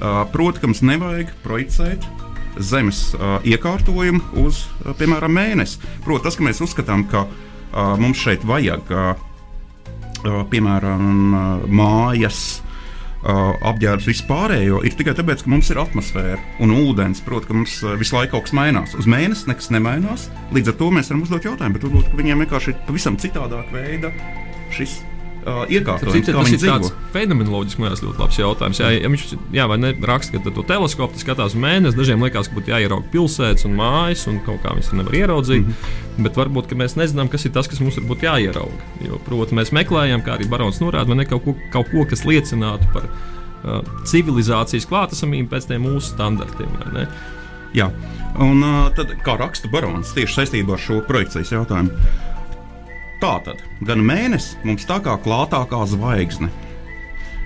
Uh, Protams, mums nevajag projicēt zemes uh, iekārtojumu uz, uh, piemēram, mēnesi. Protams, tas, ka mēs uzskatām, ka uh, mums šeit vajag, uh, piemēram, uh, mājas. Uh, apģērbs vispārējo ir tikai tāpēc, ka mums ir atmosfēra un ūdens. Protams, ka mums visu laiku kaut kas mainās. Uz mēnesi nekas nemainās. Līdz ar to mēs varam uzdot jautājumu, bet varbūt viņiem vienkārši ir pavisam citādāk veida šis uh, iekārtojums. Tas ir tāds fenomenoloģisks, man ļoti labs jautājums. Jā, ja viņš jā, ne, raksta, ka to teleskopu skatās mēnesi, dažiem liekas, ka būtu jāierauga pilsētas un mājas, un kaut kā viņas nevar ieraudzīt. Mm -hmm. Bet varbūt mēs nezinām, kas ir tas, kas mums būtu jāierauga. Jo, proti, mēs meklējam, kā arī Barons norāda, ne kaut ko, kaut ko kas liecinātu par uh, civilizācijas klātesamību pēc tiem mūsu standartiem. Jā, un uh, tad, kā raksta Barons tieši saistībā ar šo projekcijas jautājumu, Tātad gan mēnesis mums tā kā klātākā zvaigzne,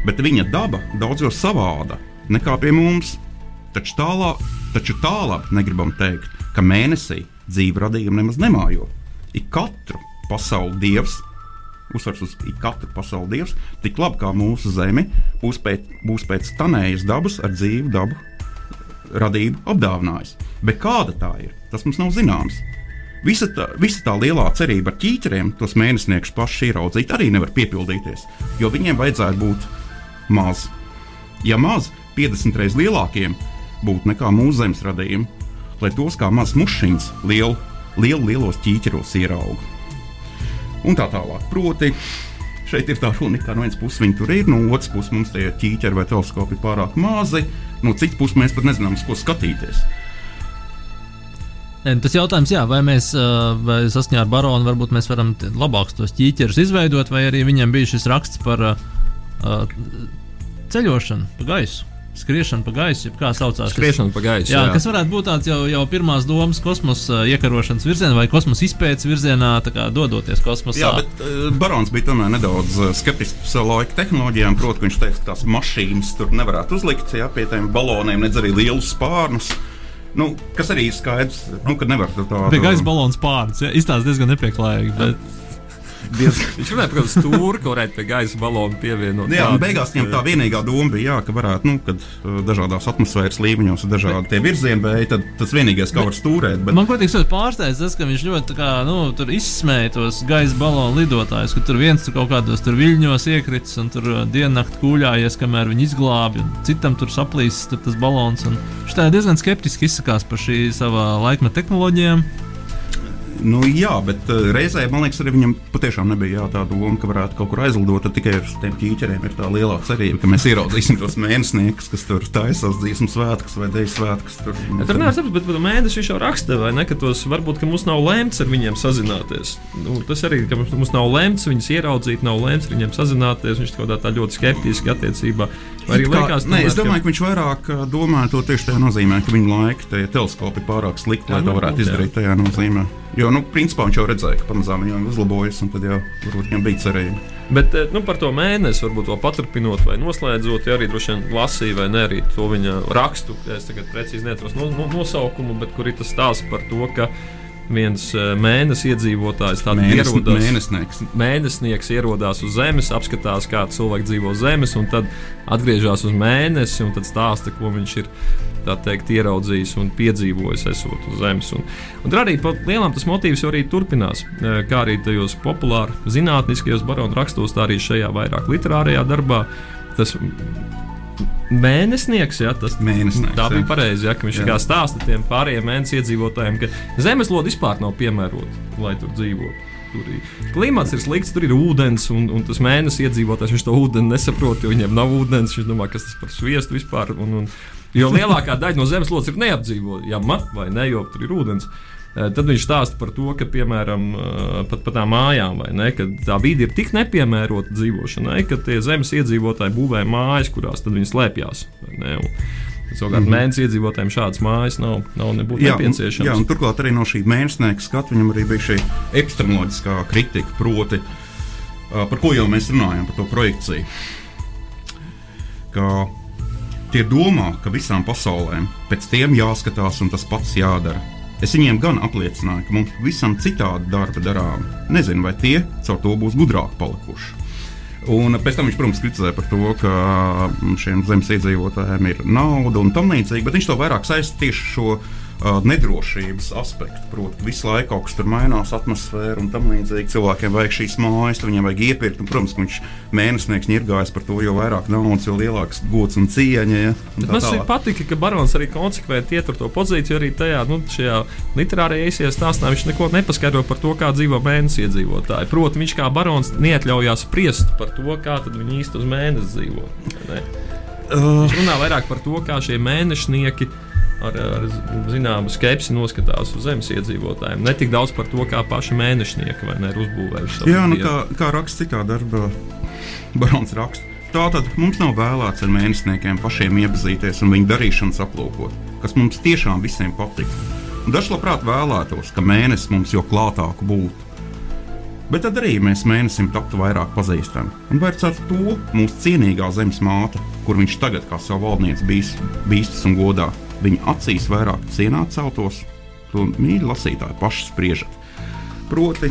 bet viņa daba daudz jau savāda nekā pie mums. Taču tālāk, taču tālāk negribam teikt, ka mēnesī dzīve radījuma nemaz nemājo. Ik katru pasauli dievs, uzsvars uz katru pasauli dievs, tik labi kā mūsu zeme, būs pēc, būs pēc tanējas dabas ar dzīvu dabu radību apdāvinājis. Bet kāda tā ir, tas mums nav zināms. Visa tā, visa tā lielā cerība ar ķīķeriem, tos mēnesniekus paši ieraudzīt, arī nevar piepildīties, jo viņiem vajadzētu būt maz. Ja maz, 50 reizes lielākiem būtu nekā mūsu zemes radījumi, lai tos kā mazs mušiņš lielu, lielu, lielos ķīķeros ierauga. Un tā tālāk. Proti, šeit ir tā runa, ka no vienas puses viņi tur ir, no otras puses mums tie ķīķeri vai teleskopi ir pārāk mazi, no citas puses mēs pat nezinām, uz ko skatīties. Tas jautājums, jā, vai mēs vai saskaņā ar baronu varbūt mēs varam labāk tos ķīķerus izveidot, vai arī viņiem bija šis raksts par uh, ceļošanu pa gaisu. Skriešana pa gaisu, kā saucās. Skriešana pa gaisu. Jā, jā, kas varētu būt tāds jau, jau pirmās domas kosmosa iekarošanas virzienā vai kosmosa izpētes virzienā, kā dodoties kosmosā. Jā, bet uh, Barons bija tomēr nedaudz skeptisks par savu laiku tehnoloģijām. Protams, viņš teica, ka tās mašīnas tur nevarētu uzlikt jā, pie tiem baloniem, nedz arī lielus spārnus. Nu, kas arī ir skaidrs, nu, ka nevar tādu. Bija gaisa balons pāris. Ja? Izstāsta diezgan nepieklājīgi. Bet... Diezgan. Viņš runāja par stūri, ko varētu pie gaisa balona pievienot. Jā, un beigās viņam tā vienīgā doma bija, jā, ka varētu, nu, kad uh, dažādās atmosfēras līmeņos ir dažādi tie virzieni, bet tad tas vienīgais, kā var stūrēt. Bet... Man patīk, ka pārsteidz tas, ka viņš ļoti kā, nu, izsmēja tos gaisa balonu lidotājus, ka tur viens tur kaut kādos tur viļņos iekritis un tur uh, diennakti kūļājies, kamēr viņi izglābi, un citam tur saplīsis tur tas balons. Viņš tā diezgan skeptiski izsakās par šī savā laikmeta tehnoloģijām. Nu, jā, bet uh, reizē man liekas, arī viņam patiešām nebija jā, tā doma, ka varētu kaut kur aizlidot. Tikai ar tiem ķīķeriem ir tā lielā cerība, ka mēs ieraudzīsim tos mēnesniekus, kas tur taisās dziesmu svētkus vai dēļu svētkus. Tur, ja, tur nevar saprast, bet par mēnesi viņš jau raksta, vai ne? Ka tos varbūt ka mums nav lemts ar viņiem sazināties. Nu, tas arī, ka mums nav lemts viņus ieraudzīt, nav lemts ar viņiem sazināties. Viņš kaut kā tā ļoti skeptiski attiecībā. Arī kā, liekas, nē, es domāju, ka... viņš vairāk domā to tieši tajā nozīmē, ka viņa laika teleskopi pārāk slikti, lai to varētu izdarīt tajā nozīmē. Jo, nu, principā viņš jau redzēja, ka pamazām viņam uzlabojas, un tad jau varbūt viņam bija cerība. Bet nu, par to mēnesi, varbūt vēl paturpinot vai noslēdzot, ja arī droši vien lasīju vai ne arī to viņa rakstu. Es tagad precīzi neatceros no, no, nosaukumu, bet kur ir tas stāsts par to, ka viens eh, mēnesis iedzīvotājs, tāds Mēnes, ierodas, mēnesnieks. mēnesnieks ierodās uz Zemes, apskatās, kā cilvēki dzīvo Zemes, un tad atgriežas uz mēnesi un stāsta, ko viņš ir teikt, ieraudzījis un piedzīvojis, esot uz Zemes. Un, un arī lielām tas motīvs arī turpinās, eh, kā arī tajos populāros zinātniskajos baronu rakstos, tā arī šajā vairāk literārajā darbā. Tas mēnesnieks, ja tas mēnesnieks, tā bija pareizi, ja, ka viņš jā. stāsta tiem pārējiem mēnesis iedzīvotājiem, ka zemeslode vispār nav piemērota, lai tur dzīvotu. Tur ir klimats ir slikts, tur ir ūdens, un, un tas mēnesis iedzīvotājs viņš to ūdeni nesaprot, jo viņiem nav ūdens. Viņš domā, kas tas par sviestu vispār. Un, un, jo lielākā daļa no zemeslodes ir neapdzīvojama, vai ne, jo tur ir ūdens. Tad viņš stāsta par to, ka, piemēram, pat par tām mājām, ne, tā vide ir tik nepiemērota dzīvošanai, ka tie zemes iedzīvotāji būvē mājas, kurās viņi slēpjas. Savukārt, mm -hmm. mēnesis iedzīvotājiem šādas mājas nav, nav nebūtu jā, nepieciešamas. Jā, turklāt arī no šī mēnesnieka skatu viņam arī bija šī epistemoloģiskā kritika, proti, uh, par ko jau mēs runājam, par to projekciju. Ka tie domā, ka visām pasaulēm pēc tiem jāskatās un tas pats jādara. Es viņiem gan apliecināju, ka mums visam citādi darba darām. Nezinu, vai tie caur to būs gudrāki palikuši. Un pēc tam viņš, protams, kritizēja par to, ka šiem zemes iedzīvotājiem ir nauda un tam līdzīgi, bet viņš to vairāk saistīja tieši šo uh, nedrošības aspektu. Proti, visu laiku kaut kas tur mainās, atmosfēra un tam līdzīgi. Cilvēkiem vajag šīs mājas, viņiem vajag iepirkt. Un, protams, viņš mēnesnieks ņirgājas par to, jo vairāk naudas, jo lielāks gods un cieņa. Ja, un man arī patika, ka Barons arī konsekventi ietur to pozīciju arī tajā nu, literārajā eisijas stāstā. Viņš neko nepaskaidro par to, kā dzīvo mēnesis iedzīvotāji. Proti, viņš kā barons neatļaujās spriest par to, kā viņi īsti uz mēnesi dzīvo. Ne? Uh. Viņš runā vairāk par to, kā šie mēnešnieki ar, ar zināmu skepsi noskatās uz zemes iedzīvotājiem. Ne tik daudz par to, kā paši mēnešnieki vai ne ir uzbūvējuši. Jā, nu, kā, kā raksta citā darbā, Barons raksta. Tātad mums nav vēlēts ar mēnesniekiem pašiem iepazīties un viņu darīšanas aplūkot, kas mums tiešām visiem patīk. Dažs labprāt vēlētos, ka mēnesis mums jau klātāk būtu. Bet tad arī mēs mēnesim taptu vairāk pazīstami. Un vērtētu to mūsu cienīgā zemes māte, kur viņš tagad kā savu valdnieci bīstas un godā viņa acīs vairāk cienā celtos, to mīļi lasītāji paši spriežat. Proti,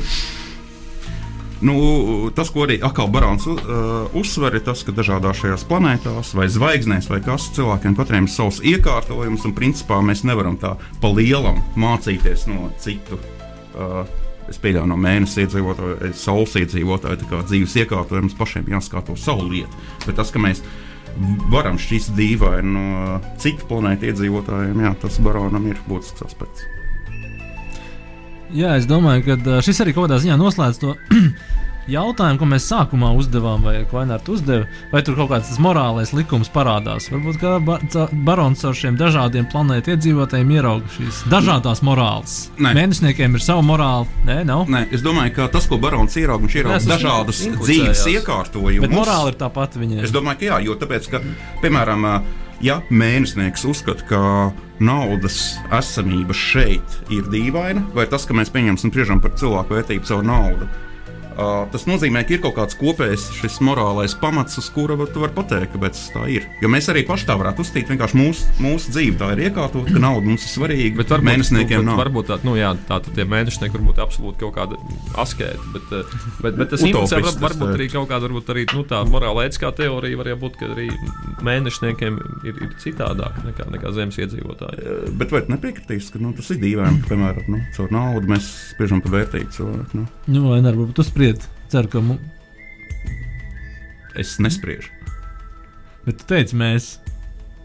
nu, tas, ko arī Akāls Barons uh, uzsver, ir tas, ka dažādās šajās planētās vai zvaigznēs vai kas cilvēkiem katram ir savs iekārtojums, un principā mēs nevaram tā pa lielam mācīties no citu. Uh, Es pieļauju no mēneša iedzīvotāju, saules iedzīvotāju dzīves iekārtojumus, pašiem jāskatā savu lietu. Bet tas, ka mēs varam šķist dīvaini no citu planētu iedzīvotājiem, jā, tas baronam ir būtisks aspekts. Jā, es domāju, ka šis arī kaut kādā ziņā noslēdz to jautājumu, ko mēs sākumā uzdevām, vai Klainārds uzdeva, vai tur kaut kāds morālais likums parādās. Varbūt kā ba barons ar šiem dažādiem planētu iedzīvotājiem ierauga šīs dažādas morāles. Nē. Mēnesniekiem ir sava morāla. Nē, nav. Nē, es domāju, ka tas, ko barons ierauga, viņš ierauga dažādas dzīves iekārtojumus. Bet morāla ir tā pati viņai. Es domāju, ka jā, jo tāpēc, ka, piemēram, ja mēnesnieks uzskata, ka naudas esamība šeit ir dīvaina, vai tas, ka mēs pieņemsim spriežam par cilvēku vērtību caur naudu, tas nozīmē, ka ir kaut kāds kopējs šis morālais pamats, uz kura tu vari pateikt, ka tā ir. Jo mēs arī paši tā varētu uzstīt, vienkārši mūsu, mūsu dzīve tā ir iekārtota, ka nauda mums ir svarīga. Bet varbūt mēnešniekiem nav. Varbūt tā, nu, jā, tā tad tie mēnešnieki varbūt absolūti kaut kāda askēta, bet, bet, bet tas implicē var, varbūt arī kaut kāda, varbūt arī nu, tā morāla ētiskā teorija var būt, ka arī mēnešniekiem ir, ir citādāk nekā, nekā zemes iedzīvotāji. Bet vai nepiekritīs, ka nu, tas ir dīvaini, ka, piemēram, nu, caur naudu mēs spiežam par vērtīgu cilvēku? Nu, nu ne, varbūt tas spriedzi. Ceru, ka mu... es nespriežu. Bet tu teici, mēs.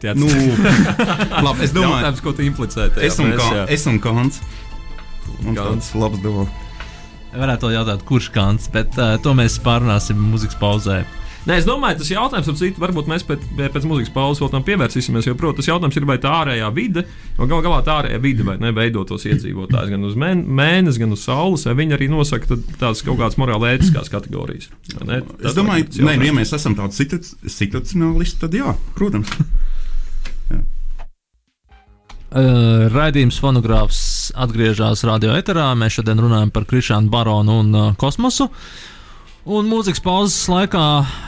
Tāds... Nu, labi, es domāju, Jautājums, ko tu implicē. Es un, mēs, kā, es un Kants. Mums tāds labs doma. Varētu jautāt, kurš Kants, bet uh, to mēs pārunāsim muzikas pauzē. Nē, es domāju, tas jautājums, ap citu, varbūt mēs pēc, pēc muzikas pauzes vēl tam pievērsīsimies. Jo, protams, tas jautājums ir, vai tā ārējā vide, jo gal galā tā ārējā vide vai ne veidotos iedzīvotājs gan uz mēnesi, gan uz saules, vai viņi arī nosaka tādas kaut kādas morāli ētiskās kategorijas. Es domāju, ka, ja mēs esam tādi situ situacionālisti, tad jā, protams. jā. Uh, raidījums fonogrāfs atgriežas radio eterā. Mēs šodien runājam par Krišānu Baronu un uh, kosmosu. Uh, Un mūzikas pauzes laikā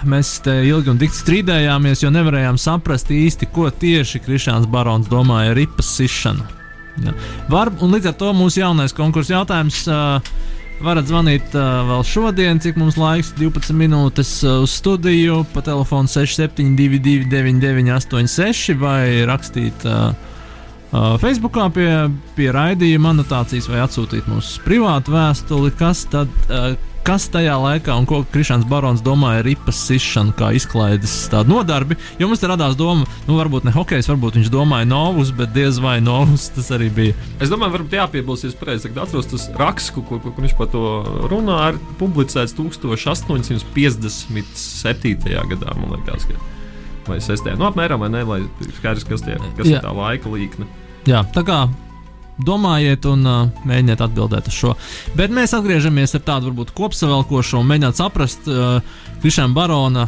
mēs te ilgi un dikti strīdējāmies, jo nevarējām saprast īsti, ko tieši Krišāns Barons domāja ar ripas sišanu. Ja. Var, un līdz ar to mūsu jaunais konkurss jautājums. Uh, Varat zvanīt uh, vēl šodien, cik mums laiks, 12 minūtes uh, uz studiju, pa telefonu 6722, 9986, vai rakstīt uh, uh, Facebookā pie, pie raidījuma anotācijas, vai atsūtīt mums privātu vēstuli, kas tad uh, kas tajā laikā un ko Krišāns Barons domāja ar ripas sišanu, kā izklaides tādu nodarbi. Jo mums te radās doma, nu, varbūt ne hokejs, varbūt viņš domāja novus, bet diez vai novus tas arī bija. Es domāju, varbūt jāpiebilst, pareizi atceros, tas raksts, kur, kur, kur viņš par to runā, ir publicēts 1857. gadā, man liekas. Ka. Vai sestē, nu, apmēram, vai ne, lai skaidrs, kas, tie, kas Jā. ir tā laika līkne. Jā, tā kā domājiet un uh, mēģiniet atbildēt uz šo. Bet mēs atgriežamies ar tādu varbūt kopsavilkošu un mēģināt saprast uh, Krišām Barona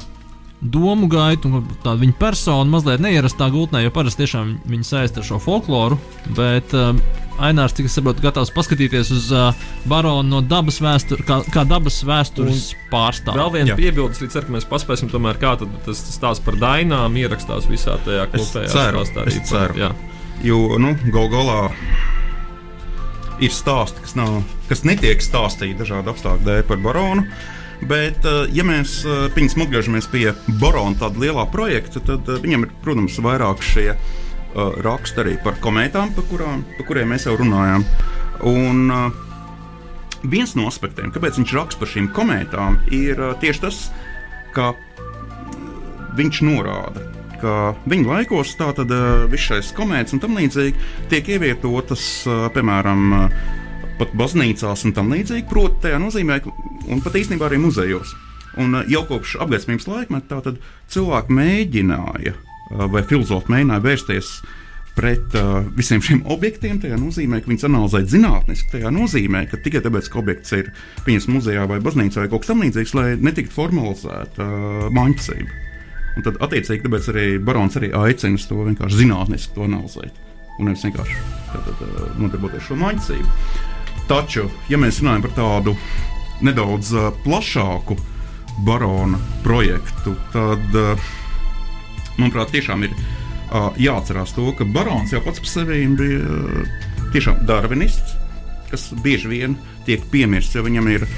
domu gaitu un tādu viņa personu mazliet neierastā gultnē, jo parasti tiešām viņa saista ar šo folkloru. Bet uh, Ainārs, cik es saprotu, gatavs paskatīties uz uh, baronu no dabas vēstures, kā, kā dabas vēstures pārstāvju. Vēl viena piebildes, līdz ar to mēs paspēsim, tomēr, kā tas stāsts par dainām ierakstās visā tajā kopējā stāstā. Es ceru, jā. Jo, nu, gal galā ir stāsti, kas, nav, kas netiek stāstīti dažādu apstākļu dēļ par baronu. Bet, eh, ja mēs pieņemsim, atgriežamies pie Borona tāda lielā projekta, tad eh, viņam ir, protams, vairāk šie raksti arī par komētām, par, kurām, par kuriem mēs jau runājām. Un viens no aspektiem, kāpēc viņš raksta par šīm komētām, ir tieši tas, ka viņš norāda, ka viņa laikos tātad uh, viss šais komētas un tam līdzīgi tiek ievietotas, uh, piemēram, uh, pat baznīcās un tam līdzīgi, proti, tajā nozīmē, un pat īstenībā arī muzejos. Un jau kopš apgaismības laikmeta cilvēki mēģināja, vai filozofi mēģināja vērsties pret uh, visiem šiem objektiem. Tā nozīmē, ka viņas analizē zinātniski. Tā nozīmē, ka tikai tāpēc, ka objekts ir pieņemts muzejā vai baznīcā vai kaut kas tamlīdzīgs, lai netiktu formalizēta uh, māņķisība. Un tad, attiecīgi, tāpēc arī barons arī aicina to vienkārši zinātniski to analizēt. Un nevis vienkārši tātad, uh, nodarboties ar šo maģicību. Taču, ja mēs runājam par tādu nedaudz uh, plašāku barona projektu, tad, uh, manuprāt, tiešām ir uh, jāatcerās to, ka barons jau pats par sevi bija tiešām darvinists, kas bieži vien tiek piemirsts, jo viņam ir uh,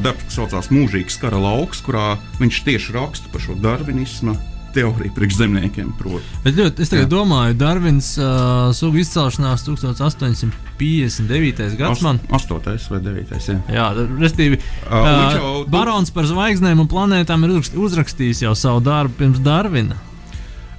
darbs, kas saucās Mūžīgs kara lauks, kurā viņš tieši raksta par šo darvinismu. Teorija priekšzemniekiem, protams. Bet ļoti, es tagad Jā. domāju, Darvins uh, sugu izcelšanās 1859. gads man. 8. vai 9. Jā, jā respektīvi, uh, uh, jau, Barons par zvaigznēm un planētām ir uzrakstījis jau savu darbu pirms Darvina.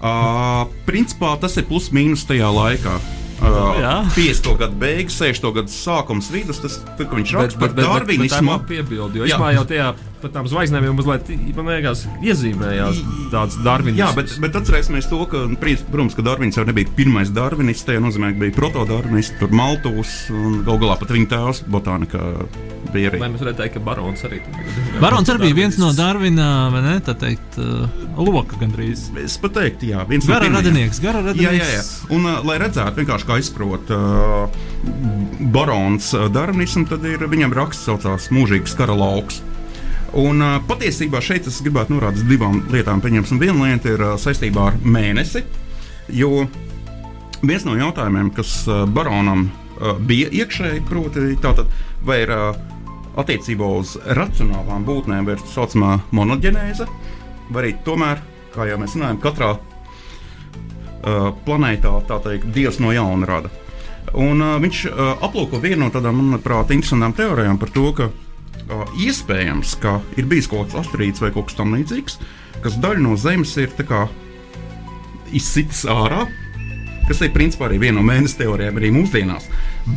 Uh, principā tas ir plus mīnus tajā laikā. Uh, 50. gada beigas, 60. gada sākums, vidus. Tas, tad, viņš raksta par darvinismu. Piebildi, jo es jau tajā par tām zvaigznēm jau mazliet, man liekas, iezīmējās tāds darvinisms. Jā, bet, bet atcerēsimies to, ka, protams, ka Darvins jau nebija pirmais darvinists, tajā nozīmē, ka bija protodarvinists, tur Maltūs un gal galā pat viņa tēvs botānika bija arī. Vai mēs varētu teikt, ka Barons arī bija? Barons arī bija viens no Darvina, vai ne, tā teikt, uh, loka gandrīz. Es pat teiktu, jā, viens gara no radinieks, gara radinieks. Jā, jā, jā. Un, uh, lai redzētu vienkārši, kā izprot uh, Barons uh, darvinismu, tad ir viņam raksts saucās Mūžīgs kara lauks. Un, uh, patiesībā šeit es gribētu norādīt divām lietām. Pieņemsim, viena lieta ir uh, saistībā ar mēnesi. Jo viens no jautājumiem, kas uh, baronam uh, bija iekšēji, proti, tātad, vai ir uh, attiecībā uz racionālām būtnēm, ir tā saucamā monogenēze, vai arī tomēr, kā jau mēs runājam, katrā uh, planētā teikt, dievs no jauna rada. Un, uh, viņš uh, aplūko vienu no tādām, manuprāt, interesantām teorijām par to, ka uh, iespējams, ka ir bijis kaut kāds asteroīds vai kaut kas tamlīdzīgs, kas daļu no Zemes ir izsitis ārā. Kas ir principā arī viena no mēneša teorijām arī mūsdienās,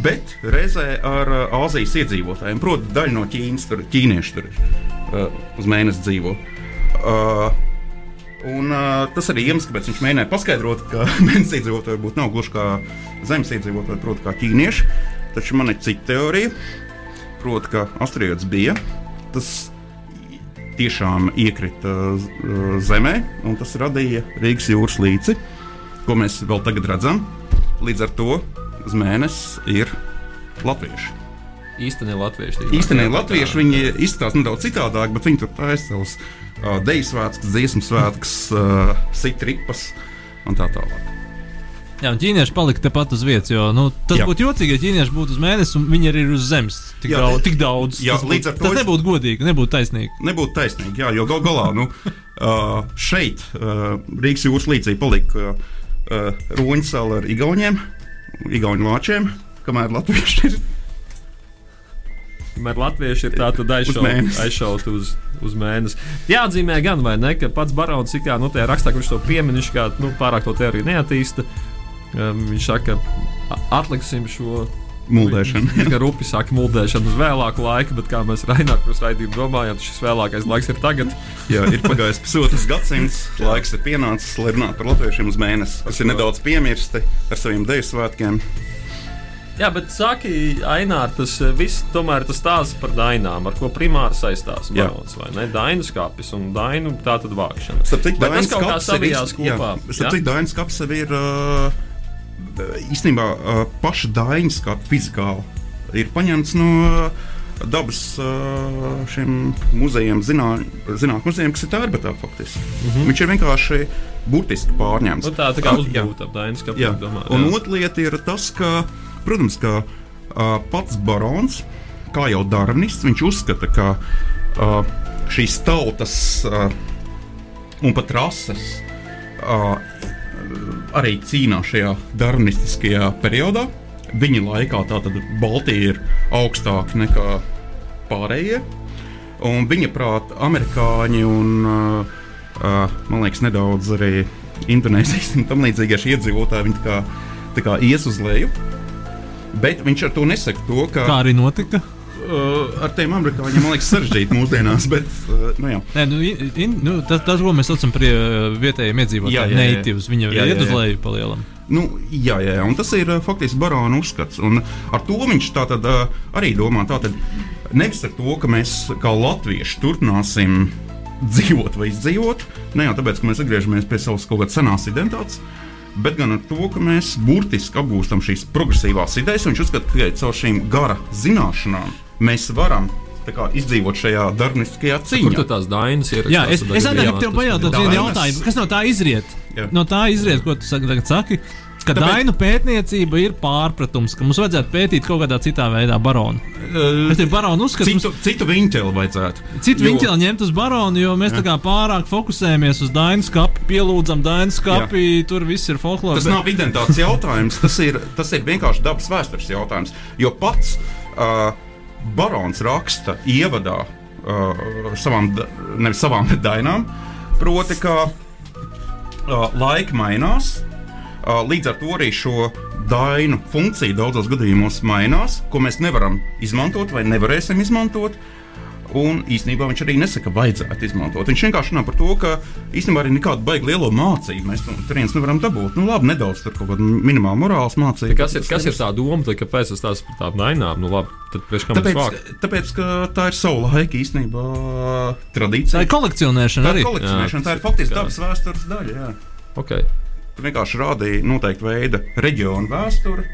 bet reizē ar uh, Āzijas iedzīvotājiem. Proti, daļa no Ķīnas, tur, ķīnieši tur uh, uz mēnesi dzīvo. Uh, Un, uh, tas arī iemesls, kāpēc viņš mēģināja paskaidrot, ka mēnesis iedzīvotāji varbūt nav gluži kā zemes iedzīvotāji, proti, kā ķīnieši. Taču man ir cita teorija, Proti, ka asteroīds bija. Tas tiešām iekrita uh, zemē, un tas radīja Rīgas jūras līci, ko mēs vēl tagad redzam. Līdz ar to uz mēnesi ir latvieši. Īstenībā latvieši. Īstenībā latvieši viņi izskatās nedaudz citādāk, bet viņi tur taisa savus uh, deju svētkus, dziesmu svētkus, uh, sitripas un tā tālāk. Jā, un ķīnieši palika tepat uz vietas. Jo, nu, tas jā. būtu jocīgi, ja ķīnieši būtu uz mēnesi un viņi arī ir uz zemes. Tik, jā, daudz, tik daudz. Jā, tas, būtu, tas es... nebūtu godīgi, nebūtu taisnīgi. Nebūtu taisnīgi, jā, jo gal galā nu, uh, šeit uh, Rīgas jūras līcī palika uh, Roņsala ar Igauniem, Igauniem vāčiem, kamēr Latvieši ir. Kamēr latvieši ir mēnesi. aizšauti uz, uz mēnesi. Jāatzīmē, gan vai ne, ka pats Barons ir kā, nu, tajā rakstā, kurš to piemin, viņš kā nu, pārāk to teoriju neattīsta. Um, viņš saka, "A- atliksim šo Muldēšana. Viņš kā rupi saka, muldēšana uz vēlāku laiku, bet kā mēs Raināk uz raidījumu domājam, šis vēlākais laiks ir tagad. Jā, ir pagājis pusotrs gadsimts, laiks ir pienācis, lai runātu par latviešiem uz mēnesi, kas ir nedaudz piemirsti ar saviem deju svētkiem. Jā, bet saki, Ainār, tas eh, viss tomēr tas stāsts par dainām, ar ko primāri saistās barons, vai ne? Dainu skāpis un dainu tātad vākšana. Starp citu, Dainas kaps ir jā, kopā. Starp citu, Dainas kaps sev ir uh, īstenībā uh, paša Dainas kapa fizikāli ir paņemts no uh, dabas šiem muzejiem, zinātniem muzejiem, kas ir tērbatā faktiski. Mm -hmm. Viņš ir vienkārši burtiski pārņemts. Nu, tā, tā kā jā. uzbūvēta ap dainu skāpī. Jā, domā, un otra lieta ir tas, ka, protams, ka uh, pats barons, kā jau darnists, viņš uzskata, ka uh, šīs tautas uh, un pat rases uh, arī cīnās šajā darnistiskajā periodā. Viņa laikā tātad Baltija ir augstāka nekā pārējie. Un viņa prātā amerikāņi un, uh, uh, man liekas, nedaudz arī Indonēzijas un tam līdzīgie iedzīvotāji tā kā, tā kā ies uz leju. Bet viņš ar to nesaka to, ka Kā arī notika? Uh, ar tiem amerikāņiem man liekas sarežģīti mūsdienās. Bet, uh, nu, jā. Nē, nu, in, nu, tas, tas, ko mēs saucam par uh, vietējiem iedzīvotājiem, jā. natives, viņi jau iet uz leju palielam. Nu, jā, jā, jā, un tas ir uh, faktiski barona uzskats. Un ar to viņš tātad, uh, arī domā, tātad, nevis ar to, ka mēs kā latvieši turpināsim dzīvot vai izdzīvot, ne jau tāpēc, ka mēs atgriežamies pie savas kaut kādas senās identitātes. Bet gan ar to, ka mēs burtiski apgūstam šīs progresīvās idejas, un viņš uzskata, ka tikai caur šīm gara zināšanām mēs varam kā, izdzīvot šajā darbiskajā Kur cīņā. tad tās dainas ir? Jā, es, es arī gribu pajautāt vienu jautājumu. Kas no tā izriet? Jā. No tā izriet, ko tu saki, tagad saki? Ka Tāpēc- Dainu pētniecība ir pārpratums, ka mums vajadzētu pētīt kaut kādā citā veidā baronu. Uh, Es ir baronu uzskatu, citu, citu viņķeli vajadzētu. Citu Jo- viņķeli ņemt uz baronu, jo mēs tā kā pārāk fokusējamies uz Dainu skapi, pielūdzam Dainu skapi, tur viss ir folklore. Tas nav identitātes jautājums, tas ir, tas ir vienkārši dabas vēstures jautājums. Jo pats uh, barons raksta ievadā uh, savām, nevis savām bet dainām, proti, ka uh, laika mainās. Uh, līdz ar to arī šo dainu funkcija daudzos gadījumos mainās, ko mēs nevaram izmantot vai nevarēsim izmantot. Un īstenībā viņš arī nesaka, ka vajadzētu izmantot. Viņš vienkārši runā par to, ka īstenībā arī nekādu baigtu lielo mācību mēs no turienes nevaram dabūt. Nu, labi, nedaudz tur kaut kāda minimāla morāls mācība. Kas ir, kas ir tā doma, tad, kāpēc tas tāds par tādām dainām? Nu, labi, tad Tāpēc, tāpēc, ka tā ir savu laiku īstenībā Tā tradīcija. ir kolekcionēšana Tā arī. ir kolekcionēšana, tā ir faktiski dabas vēstures daļa. Jā. Okay. Tur vienkārši rādīja noteikti veida reģionu vēsturi,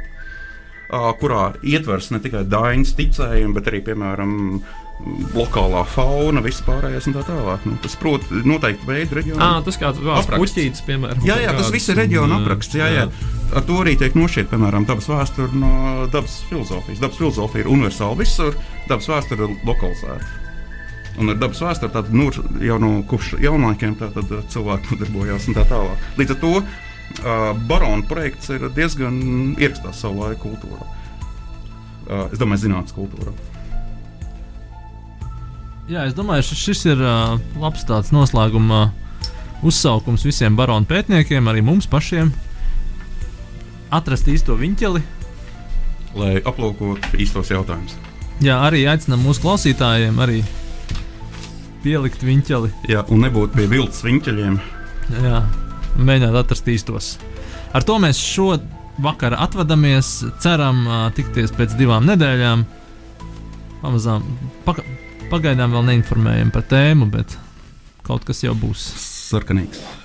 kurā ietvers ne tikai dainas ticējumu, bet arī, piemēram, lokālā fauna, vispārējais un tā tālāk. Nu, tas, protams, noteikti veidu reģionu. Ah, tas Apraksts. puķītis, piemēram. Jā, jā, tas kāds, viss ir reģiona apraksts. Jā, jā. Ar to arī tiek nošķirta, piemēram, dabas vēsture no dabas filozofijas. Dabas filozofija ir universāla visur, dabas vēsture ir lokalizēta. Un ar dabas vēsturi tātad, nu, jau no kopš jaunākiem tātad, cilvēki nodarbojās un tā tālāk. Līdz ar to uh, barona projekts ir diezgan ierakstās savu laiku kultūrā. Uh, es domāju, zinātnīs kultūrā. Jā, es domāju, šis, šis ir uh, labs tāds noslēguma uzsaukums visiem baronu pētniekiem, arī mums pašiem. Atrast īsto viņķeli. Lai aplūkotu īstos jautājumus. Jā, arī aicinām mūsu klausītājiem arī pielikt viņķeli. Jā, un nebūt pie viltus viņķeļiem. Jā, mēģināt atrast īstos. Ar to mēs šo vakaru atvadamies. Ceram, uh, tikties pēc divām nedēļām. Pamazām, paka, pagaidām vēl neinformējam par tēmu, bet kaut kas jau būs. Sarkanīgs.